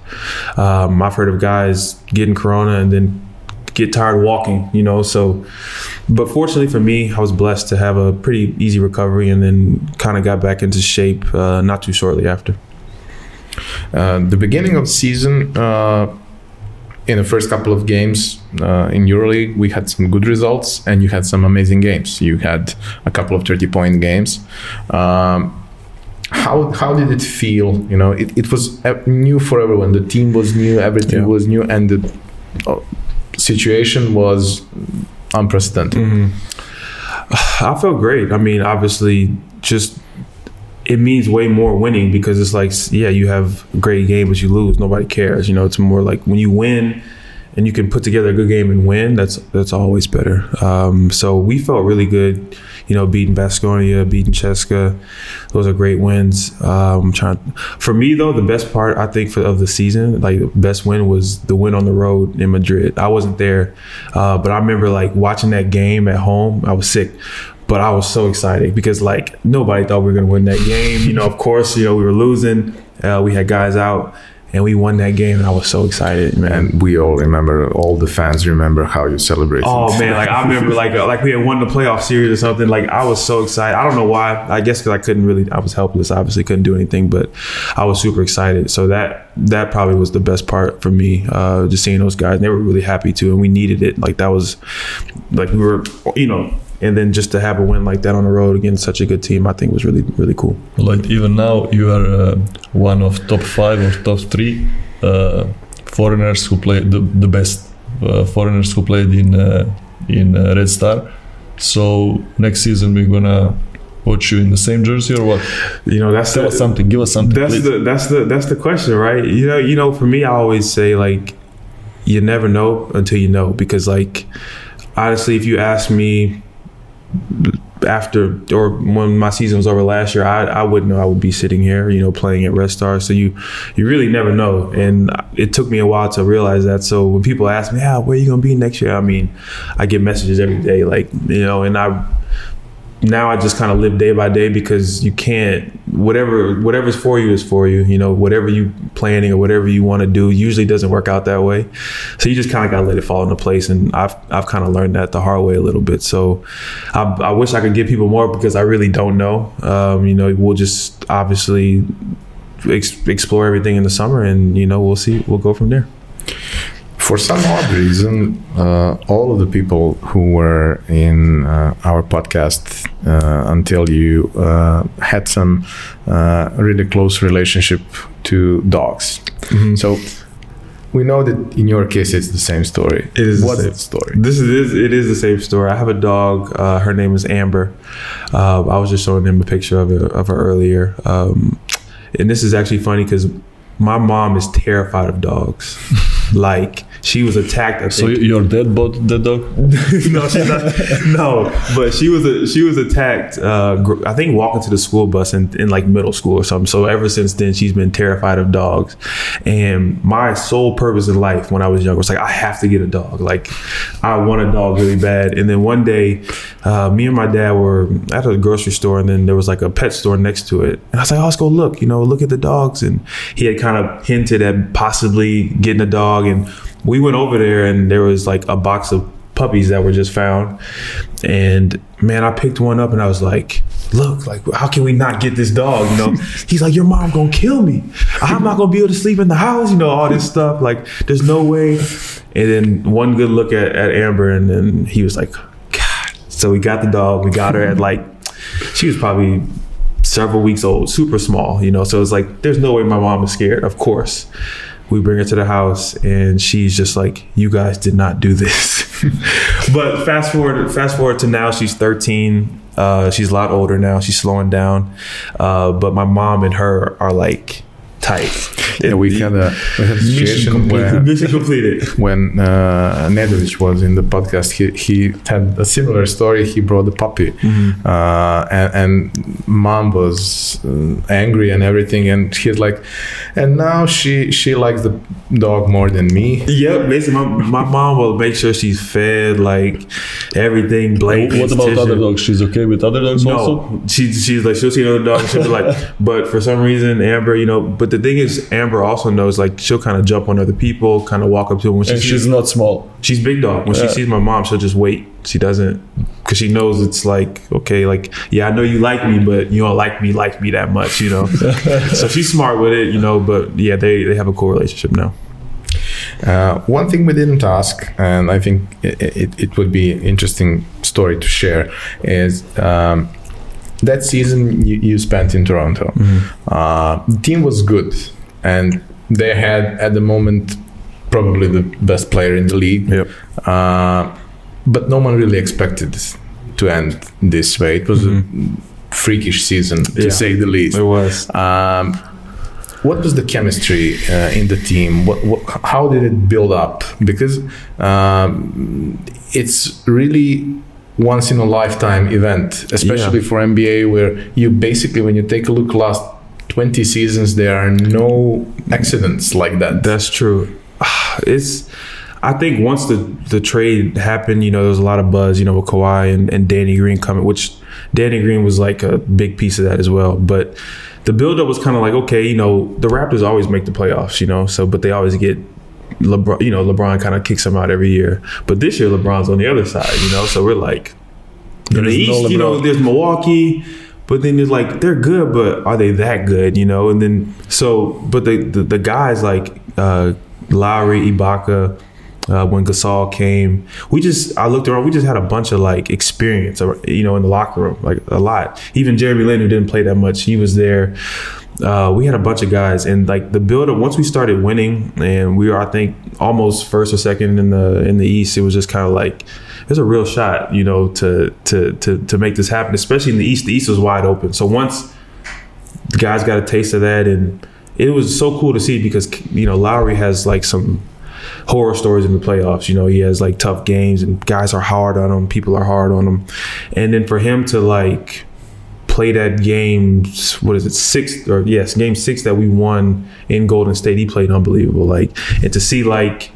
[SPEAKER 3] Um, I've heard of guys getting corona and then get tired walking, you know. So, but fortunately for me, I was blessed to have a pretty easy recovery and then kind of got back into shape uh, not too shortly after.
[SPEAKER 1] Uh, the beginning of season, uh, in the first couple of games uh, in EuroLeague, we had some good results, and you had some amazing games. You had a couple of thirty-point games. Um, how how did it feel? You know, it, it was uh, new for everyone. The team was new, everything
[SPEAKER 3] Yeah.
[SPEAKER 1] was new, and the uh, situation was unprecedented.
[SPEAKER 3] I felt great. I mean, obviously, just it means way more winning because it's like, yeah, you have a great game, but you lose. Nobody cares. You know, it's more like when you win and you can put together a good game and win. That's that's always better. Um, so we felt really good. You know, beating Baskonia, beating CSKA, those are great wins. Um, trying for me though, the best part I think for of the season, like the best win was the win on the road in Madrid. I wasn't there, uh, but I remember like watching that game at home. I was sick, but I was so excited because like nobody thought we were gonna win that game. You know, of course, you know we were losing. Uh, we had guys out, and we won that game, and I was so excited, man.
[SPEAKER 1] And we all remember, all the fans remember how you celebrated.
[SPEAKER 3] Oh man, like I remember like uh, like we had won the playoff series or something. Like I was so excited. I don't know why. I guess because I couldn't really. I was helpless. Obviously, couldn't do anything. But I was super excited. So that that probably was the best part for me. Uh, just seeing those guys. And They were really happy too, and we needed it. Like that was like we were, you know. And then just to have a win like that on the road against such a good team, I think was really really cool.
[SPEAKER 2] like even now you are uh, one of top five or top three uh, foreigners who play the, the best uh, foreigners who played in uh, in uh, Red Star. So next season we're gonna watch you in the same jersey or what?
[SPEAKER 3] You know, that's
[SPEAKER 2] Tell
[SPEAKER 3] the,
[SPEAKER 2] us something. Give us something.
[SPEAKER 3] That's
[SPEAKER 2] please.
[SPEAKER 3] the that's the that's the question, right? You know, you know, for me, I always say like you never know until you know because like honestly, if you ask me after or when my season was over last year, I, I wouldn't know I would be sitting here, you know, playing at Red Star. So you you really never know, and it took me a while to realize that. So when people ask me, "Yeah, where are you gonna be next year?" I mean, I get messages every day, like you know, and I now I just kind of live day by day because you can't whatever whatever's for you is for you. You know, whatever you planning or whatever you want to do usually doesn't work out that way. So you just kind of got to let it fall into place. And I've I've kind of learned that the hard way a little bit. So I, I wish I could give people more because I really don't know. Um, you know, we'll just obviously ex- explore everything in the summer, and you know, we'll see. We'll go from there
[SPEAKER 1] for some odd reason, uh, all of the people who were in uh, our podcast uh, until you uh, had some uh, really close relationship to dogs. Mm-hmm. So we know that in your case it's the same story.
[SPEAKER 3] It is
[SPEAKER 1] What's
[SPEAKER 3] the
[SPEAKER 1] the story?
[SPEAKER 3] This is it is the same story. I have a dog. Uh, her name is Amber. I was just showing him a picture of her, of her earlier, um, and this is actually funny because my mom is terrified of dogs. like she was attacked. I
[SPEAKER 2] so your dad bought the dog?
[SPEAKER 3] no, she's not. No, but she was a, she was attacked. Uh, I think walking to the school bus in, in like middle school or something. So ever since then, she's been terrified of dogs. And my sole purpose in life when I was younger was like I have to get a dog. Like I want a dog really bad. And then one day, uh, me and my dad were at a grocery store, and then there was like a pet store next to it. And I was like, oh, let's go look. You know, look at the dogs. And he had kind of hinted at possibly getting a dog and we went over there and there was like a box of puppies that were just found. And man, I picked one up and I was like, look, like, how can we not get this dog? You know, he's like, your mom gonna kill me. I'm not gonna be able to sleep in the house, you know, all this stuff. Like, there's no way. And then one good look at, at Amber and then he was like, God. So we got the dog. We got her at like, she was probably several weeks old, super small, you know. So it's like, there's no way my mom is scared, of course we bring her to the house and she's just like you guys did not do this. But fast forward fast forward to now she's 13 uh, she's a lot older now. She's slowing down. Uh, but my mom and her are like tight
[SPEAKER 1] yeah, we had a, we had a situation where
[SPEAKER 3] mission completed.
[SPEAKER 1] when uh, Nedovic was in the podcast, he, he had a similar story. He brought a puppy, mm-hmm. uh, and, and, mom was uh, angry and everything, and he's like, and now she she likes the dog more than me.
[SPEAKER 3] Yep, basically, my, my mom will make sure she's fed, like everything. Blanket.
[SPEAKER 2] What about tissue. other dogs? She's okay with other dogs
[SPEAKER 3] no,
[SPEAKER 2] also.
[SPEAKER 3] She, she's like she'll see another dog, she'll be like, but for some reason, Amber, you know. But the thing is, Amber Amber also knows like she'll kind of jump on other people, kind of walk up to them. When
[SPEAKER 2] she and sees, she's not small.
[SPEAKER 3] She's big dog. When yeah. she sees my mom, she'll just wait. She doesn't because she knows it's like okay, like yeah, I know you like me, but you don't like me like me that much, you know. so she's smart with it, you know. But yeah, they they have a cool relationship now.
[SPEAKER 1] Uh, one thing we didn't ask, and I think it, it, it would be interesting story to share, is um, that season you, you, spent in Toronto. Mm-hmm. Uh, the team was good and they had at the moment probably the best player in the league.
[SPEAKER 3] Yep.
[SPEAKER 1] Uh, but no one really expected to end this way. It was mm-hmm. a freakish season, to yeah, say the least.
[SPEAKER 3] It was.
[SPEAKER 1] Um, what was the chemistry uh, in the team? What, what, how did it build up? Because um, it's really once in a lifetime event, especially yeah. for NBA, where you basically, when you take a look last 20 seasons there are no accidents like that
[SPEAKER 3] that's true it's I think once the the trade happened, you know, there was a lot of buzz, you know, with Kawhi and, and Danny Green coming, which Danny Green was like a big piece of that as well. But the buildup was kind of like, okay, you know, the Raptors always make the playoffs, you know, so but they always get LeBron, you know, LeBron kind of kicks them out every year. But this year, LeBron's on the other side, you know, so we're like, in the East, no you know, there's Milwaukee. But then it's like they're good, but are they that good? You know, and then so, but the the, the guys like uh, Lowry, Ibaka, uh, when Gasol came, we just I looked around. We just had a bunch of like experience, you know, in the locker room, like a lot. Even Jeremy Lin, who didn't play that much, he was there. Uh, we had a bunch of guys, and like the build up. Once we started winning, and we were, I think, almost first or second in the in the East. It was just kind of like there's a real shot, you know, to to to to make this happen. Especially in the East, the East was wide open. So once the guys got a taste of that, and it was so cool to see because you know Lowry has like some horror stories in the playoffs. You know, he has like tough games and guys are hard on him, people are hard on him, and then for him to like play that game, what is it, six or yes, game six that we won in Golden State, he played unbelievable. Like, and to see like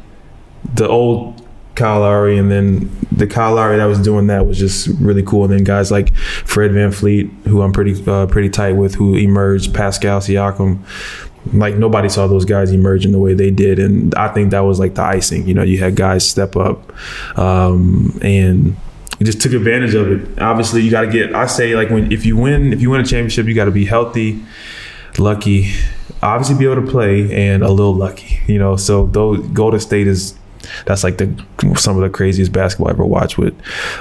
[SPEAKER 3] the old Kyle Lowry and then the Kyle Lowry that was doing that was just really cool. And then guys like Fred VanVleet, who I'm pretty uh, pretty tight with, who emerged, Pascal Siakam. Like nobody saw those guys emerge in the way they did, and I think that was like the icing. You know, you had guys step up, um, and just took advantage of it. Obviously, you got to get. I say like when if you win, if you win a championship, you got to be healthy, lucky, obviously be able to play, and a little lucky. You know, so those Golden State is that's like the some of the craziest basketball I ever watched with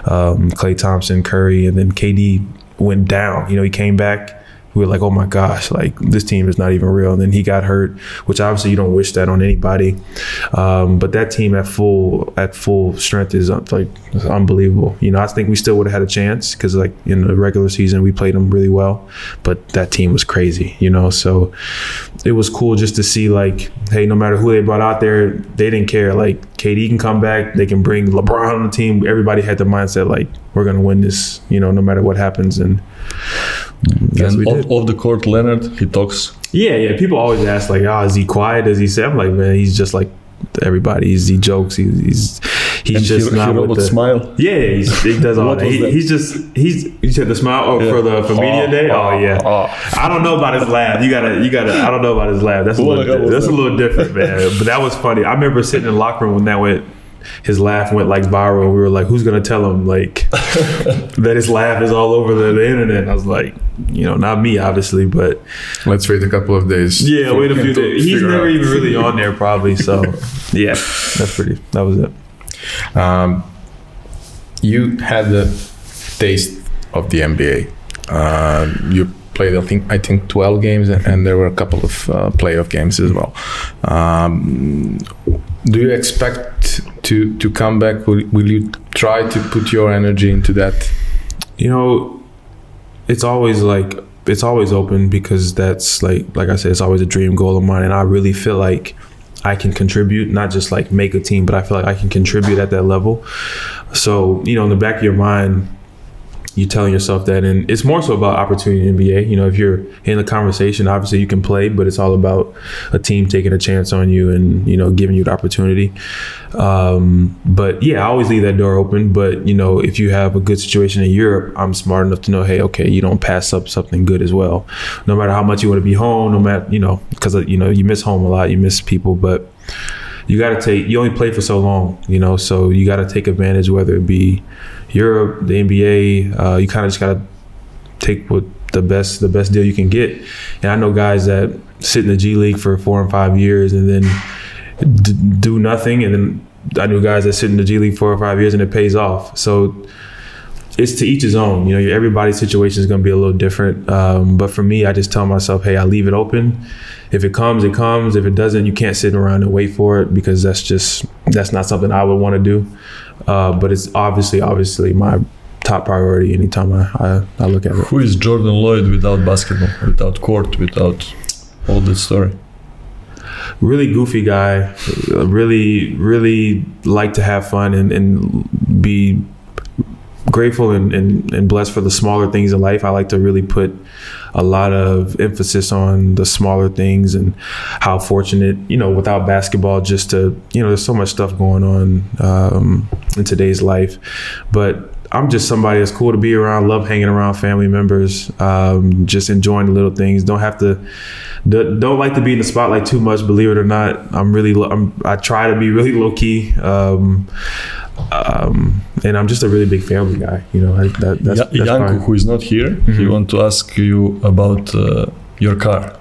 [SPEAKER 3] um, Klay Thompson, Curry, and then KD went down. You know, he came back. We were like, oh my gosh, like this team is not even real. And then he got hurt, which obviously you don't wish that on anybody. Um, but that team at full at full strength is uh, like unbelievable. You know, I think we still would have had a chance because like in the regular season we played them really well, but that team was crazy. You know, so it was cool just to see like, hey, no matter who they brought out there, they didn't care. Like KD can come back, they can bring LeBron on the team. Everybody had the mindset like we're gonna win this. You know, no matter what happens and. Yes,
[SPEAKER 2] and
[SPEAKER 3] we
[SPEAKER 2] off,
[SPEAKER 3] did.
[SPEAKER 2] off the court, Leonard, he talks.
[SPEAKER 3] Yeah, yeah. People always ask like, "Oh, is he quiet? Does he say?" I'm like, man, he's just like everybody. He's, he jokes. He, he's he's
[SPEAKER 2] and
[SPEAKER 3] just
[SPEAKER 2] he,
[SPEAKER 3] not
[SPEAKER 2] he
[SPEAKER 3] with the
[SPEAKER 2] smile.
[SPEAKER 3] Yeah, he's, he does all that. He,
[SPEAKER 2] that?
[SPEAKER 3] he's just he's you said the smile oh,
[SPEAKER 2] Yeah.
[SPEAKER 3] for the for media
[SPEAKER 2] Oh,
[SPEAKER 3] day. Oh,
[SPEAKER 2] oh,
[SPEAKER 3] yeah.
[SPEAKER 2] oh.
[SPEAKER 3] I don't know about his laugh. You gotta you gotta. I don't know about his laugh. That's a little
[SPEAKER 2] the hell
[SPEAKER 3] that's a little different, man. But that was funny. I remember sitting in the locker room when that went. His laugh went like viral. And We were like, "Who's gonna tell him like that his laugh is all over the, the internet?" And I was like, "You know, not me, obviously, but
[SPEAKER 1] Let's wait a couple of days.
[SPEAKER 3] yeah,
[SPEAKER 1] for
[SPEAKER 3] wait a few days. He's never
[SPEAKER 1] out.
[SPEAKER 3] even really on there, probably. So, yeah, that's pretty. That was it.
[SPEAKER 1] Um, you had the taste of the NBA. Uh, you played, I think, I think, twelve games, and, and there were a couple of uh, playoff games as well. Um, do you expect to to come back? Will, will you try to put your energy into that?
[SPEAKER 3] You know, it's always like it's always open because that's like like I said, it's always a dream goal of mine, and I really feel like I can contribute, not just like make a team, but I feel like I can contribute at that level. So you know, in the back of your mind, you telling yourself that, and it's more so about opportunity in NBA. You know, if you're in the conversation, obviously you can play, but it's all about a team taking a chance on you and you know giving you the opportunity. Um, but yeah, I always leave that door open. But you know, if you have a good situation in Europe, I'm smart enough to know, hey, okay, you don't pass up something good as well. No matter how much you want to be home, no matter you know, because you know you miss home a lot, you miss people, but you got to take. You only play for so long, you know, so you got to take advantage, whether it be Europe, the NBA. Uh, you kind of just got to take what the best the best deal you can get. And I know guys that sit in the G League for four and five years and then d- do nothing, and then I knew guys that sit in the G League four or five years and it pays off. So it's to each his own. You know, everybody's situation is going to be a little different. Um, but for me, I just tell myself, hey, I leave it open. If it comes, it comes. If it doesn't, you can't sit around and wait for it because that's just that's not something I would want to do. Uh, but it's obviously, obviously my top priority anytime I, I, I look at it.
[SPEAKER 2] Who is Jordan Loyd without basketball, without court, without all this story?
[SPEAKER 3] really goofy guy really really like to have fun and, and be grateful and, and, and blessed for the smaller things in life i like to really put a lot of emphasis on the smaller things and how fortunate you know without basketball just to you know there's so much stuff going on um, in today's life but I'm just somebody that's cool to be around. Love hanging around family members. Um, just enjoying the little things. Don't have to. Don't like to be in the spotlight too much. Believe it or not, I'm really. I'm, I try to be really low key. Um, um, and I'm just a really big family guy. You know, I, that, that's,
[SPEAKER 2] Ya-
[SPEAKER 3] that's
[SPEAKER 2] Janko,
[SPEAKER 3] fine.
[SPEAKER 2] who is not here, he
[SPEAKER 3] Mhm.
[SPEAKER 2] want to ask you about uh, your car.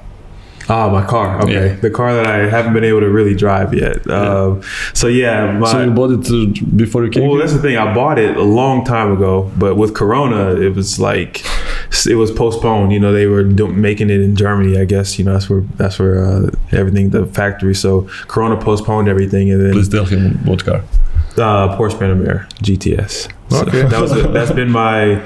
[SPEAKER 3] Ah, my car. Okay,
[SPEAKER 2] Yeah.
[SPEAKER 3] the car that I haven't been able to really drive yet. Um, so yeah, my,
[SPEAKER 2] so you bought it uh, before you came
[SPEAKER 3] Well,
[SPEAKER 2] here?
[SPEAKER 3] that's the thing. I bought it a long time ago, but with Corona, it was like it was postponed. You know, they were do- making it in Germany. I guess you know that's where that's where uh, everything the factory. So Corona postponed everything, and then
[SPEAKER 2] Please tell him what car.
[SPEAKER 3] Uh, Porsche Panamera GTS. So
[SPEAKER 1] Okay.
[SPEAKER 3] that was that's been my.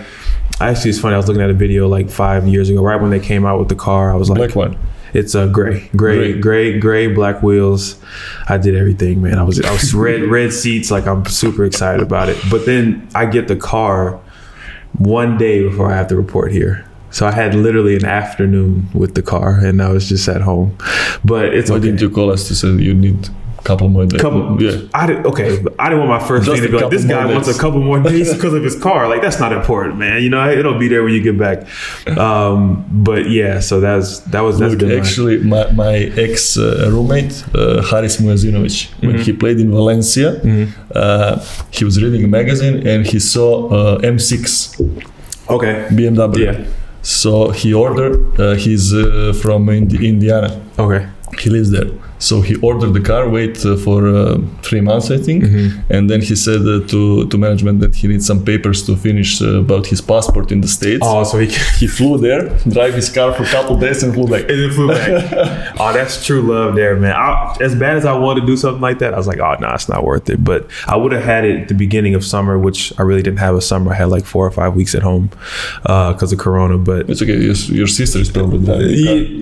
[SPEAKER 3] Actually, it's funny. I was looking at a video like five years ago, right when they came out with the car. I was like,
[SPEAKER 2] Black one.
[SPEAKER 3] It's a gray, gray,
[SPEAKER 2] Gray.
[SPEAKER 3] gray, black wheels. I did everything, man. I was, I was red, red seats. Like I'm super excited about it. But then I get the car one day before I have to report here. So I had literally an afternoon with the car, and I was just at home. But it's
[SPEAKER 2] Why
[SPEAKER 3] okay.
[SPEAKER 2] didn't you call us to say you need a couple more days?
[SPEAKER 3] couple
[SPEAKER 2] Yeah.
[SPEAKER 3] I did okay I didn't want my first
[SPEAKER 2] Just
[SPEAKER 3] thing to be like this guy wants a couple more days because of his car like that's not important man you know it'll be there when you get back um but yeah so that's that was that's
[SPEAKER 2] Look, actually, my, my ex uh, roommate, uh, Haris Mujazinovic, when
[SPEAKER 3] Mm-hmm.
[SPEAKER 2] he played in Valencia, uh, he was reading a magazine and he saw uh, M6
[SPEAKER 3] okay
[SPEAKER 2] BMW.
[SPEAKER 3] Yeah.
[SPEAKER 2] So he ordered, uh, he's uh, from Indi- Indiana.
[SPEAKER 3] okay
[SPEAKER 2] He lives there. So he ordered the car, wait uh, for uh, three months, I think,
[SPEAKER 3] Mm-hmm.
[SPEAKER 2] and then he said uh, to to management that he needs some papers to finish uh, about his passport in the states.
[SPEAKER 3] oh so he
[SPEAKER 2] He flew there, drive his car for a couple days, and flew back.
[SPEAKER 3] and then flew back oh that's true love there man I, as bad as I wanted to do something like that I was like oh no it's not worth it but I would have had it at the beginning of summer which I really didn't have a summer I had like four or five weeks at home because of Corona but
[SPEAKER 2] It's okay. Your, your sister is probably driving.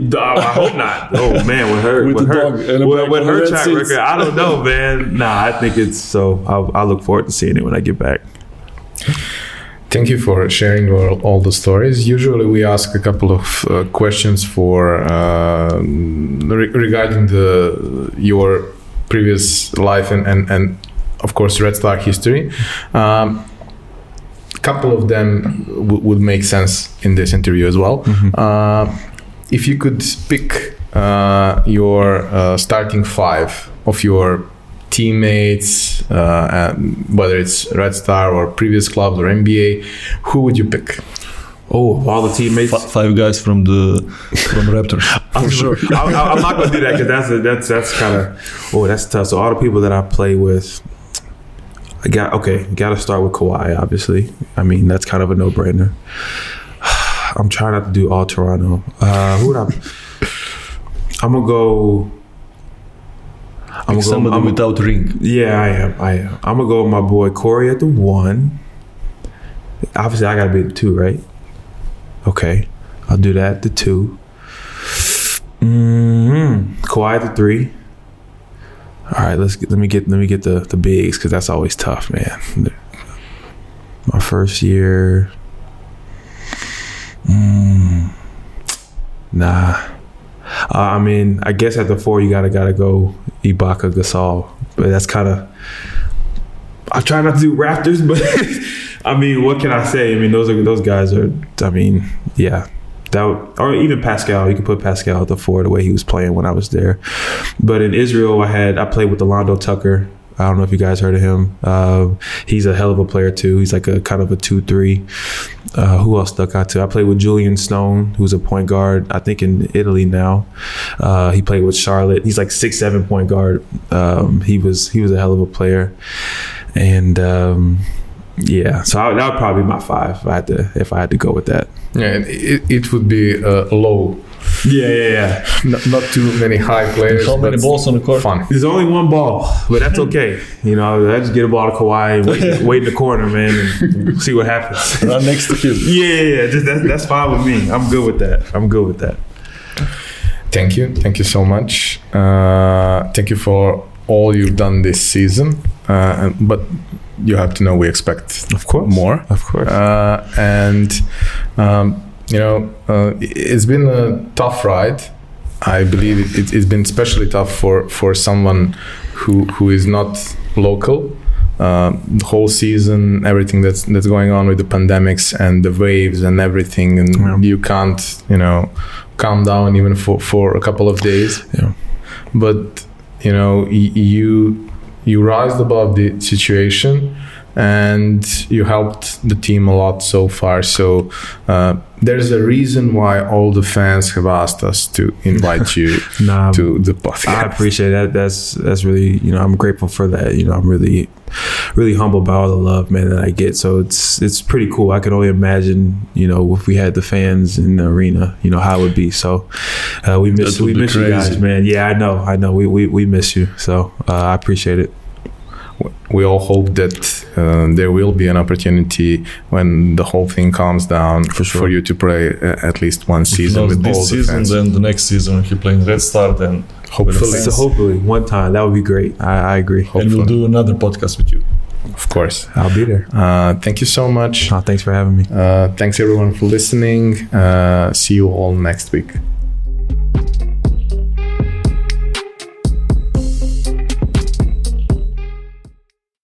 [SPEAKER 2] the car.
[SPEAKER 3] Yeah, I hope not. Oh man, with her,
[SPEAKER 2] With
[SPEAKER 3] with,
[SPEAKER 2] the
[SPEAKER 3] her,
[SPEAKER 2] dog and a
[SPEAKER 3] with, with her track
[SPEAKER 2] seats.
[SPEAKER 3] record, I don't know, man. Nah, I think it's so. I'll, I look forward to seeing it when I get back.
[SPEAKER 1] Thank you for sharing all, all the stories. Usually, we ask a couple of uh, questions for uh, re- regarding the your previous life and, and, and of course Red Star history. Um, couple of them w- would make sense in this interview as well. Uh, if you could pick uh, your uh, starting five of your teammates, uh, and whether it's Red Star or previous clubs or NBA, who would you pick?
[SPEAKER 3] Oh, all the teammates.
[SPEAKER 2] F- five guys from the from Raptors.
[SPEAKER 3] I'm sure. I, I'm not gonna do that because that's a, that's that's kind of oh that's tough. So all the people that I play with, I got okay. Got to start with Kawhi. Obviously, I mean that's kind of a no brainer. I'm trying not to do all Toronto. Uh, who would I? I'm gonna go. I'm
[SPEAKER 2] Pick somebody
[SPEAKER 3] I'm
[SPEAKER 2] without ring.
[SPEAKER 3] Yeah, I am. I am. I'm gonna go with my boy Corey at the one. Obviously, I gotta be the two, right? Okay, I'll do that. at The two. Mm-hmm. Kawhi at the three. All right, let's get, let me get let me get the the bigs because that's always tough, man. My first year. Mm, nah. Uh, I mean, I guess at the four you gotta gotta go Ibaka Gasol, but that's kind of. I try not to do Raptors, but I mean, what can I say? I mean, those are those guys are. I mean, yeah, that or even Pascal. You could put Pascal at the four the way he was playing when I was there. But in Israel, I had I played with Alando Tucker. I don't know if you guys heard of him. Uh, he's a hell of a player too. He's like a kind of a two-three. Uh, who else stuck out to? I played with Julyan Stone, who's a point guard. I think in Italy now. Uh, he played with Charlotte. He's like six seven point guard. Um, he was he was a hell of a player, and um, yeah. So I, that would probably be my five if I had to if I had to go with that.
[SPEAKER 1] Yeah, it, it would be low,
[SPEAKER 3] Yeah, yeah, yeah.
[SPEAKER 1] not, not too many high players.
[SPEAKER 2] How many balls on the court?
[SPEAKER 1] Fun.
[SPEAKER 3] There's only one ball, but that's okay. You know, I just get a ball to Kawhi wait, wait in the corner, man, and see what happens.
[SPEAKER 2] Run next to him.
[SPEAKER 3] Yeah, yeah, yeah. Just that's that's fine with me. I'm good with that. I'm good with that.
[SPEAKER 1] Thank you. Thank you so much. Uh, thank you for all you've done this season. Uh, and- but you have to know we expect
[SPEAKER 3] Of course.
[SPEAKER 1] more.
[SPEAKER 3] Of course.
[SPEAKER 1] Uh, and um, you know, uh, it's been a tough ride. I believe it, it's been especially tough for for someone who who is not local. Uh, the whole season, everything that's that's going on with the pandemics and the waves and everything, and
[SPEAKER 3] Yeah.
[SPEAKER 1] you can't, you know, calm down even for for a couple of days.
[SPEAKER 3] Yeah.
[SPEAKER 1] But you know, y- you you rised above the situation and you helped the team a lot so far. So uh, there's a reason why all the fans have asked us to invite you
[SPEAKER 3] Nah,
[SPEAKER 1] to the
[SPEAKER 3] I appreciate that. That's that's really you know I'm grateful for that. You know I'm really really humbled by all the love, man, that I get. So it's it's pretty cool. I could only imagine you know if we had the fans in the arena, you know how it would be. So uh, we miss we miss you guys, man. Yeah, I know, I know. We we, we miss you. So uh, I appreciate it.
[SPEAKER 1] we all hope that uh, there will be an opportunity when the whole thing calms down
[SPEAKER 3] For sure.
[SPEAKER 1] you to play uh, at least one season with
[SPEAKER 2] this
[SPEAKER 1] all the
[SPEAKER 2] season,
[SPEAKER 1] fans.
[SPEAKER 2] then the next season he playing Red Star, then
[SPEAKER 1] Hopefully,
[SPEAKER 3] So hopefully, one time that would be great. I, I agree.
[SPEAKER 2] and we'll do another podcast with you.
[SPEAKER 1] of course.
[SPEAKER 3] I'll be there.
[SPEAKER 1] Uh, thank you so much.
[SPEAKER 3] Uh, thanks for having me.
[SPEAKER 1] Uh, thanks everyone for listening. Uh, see you all next week.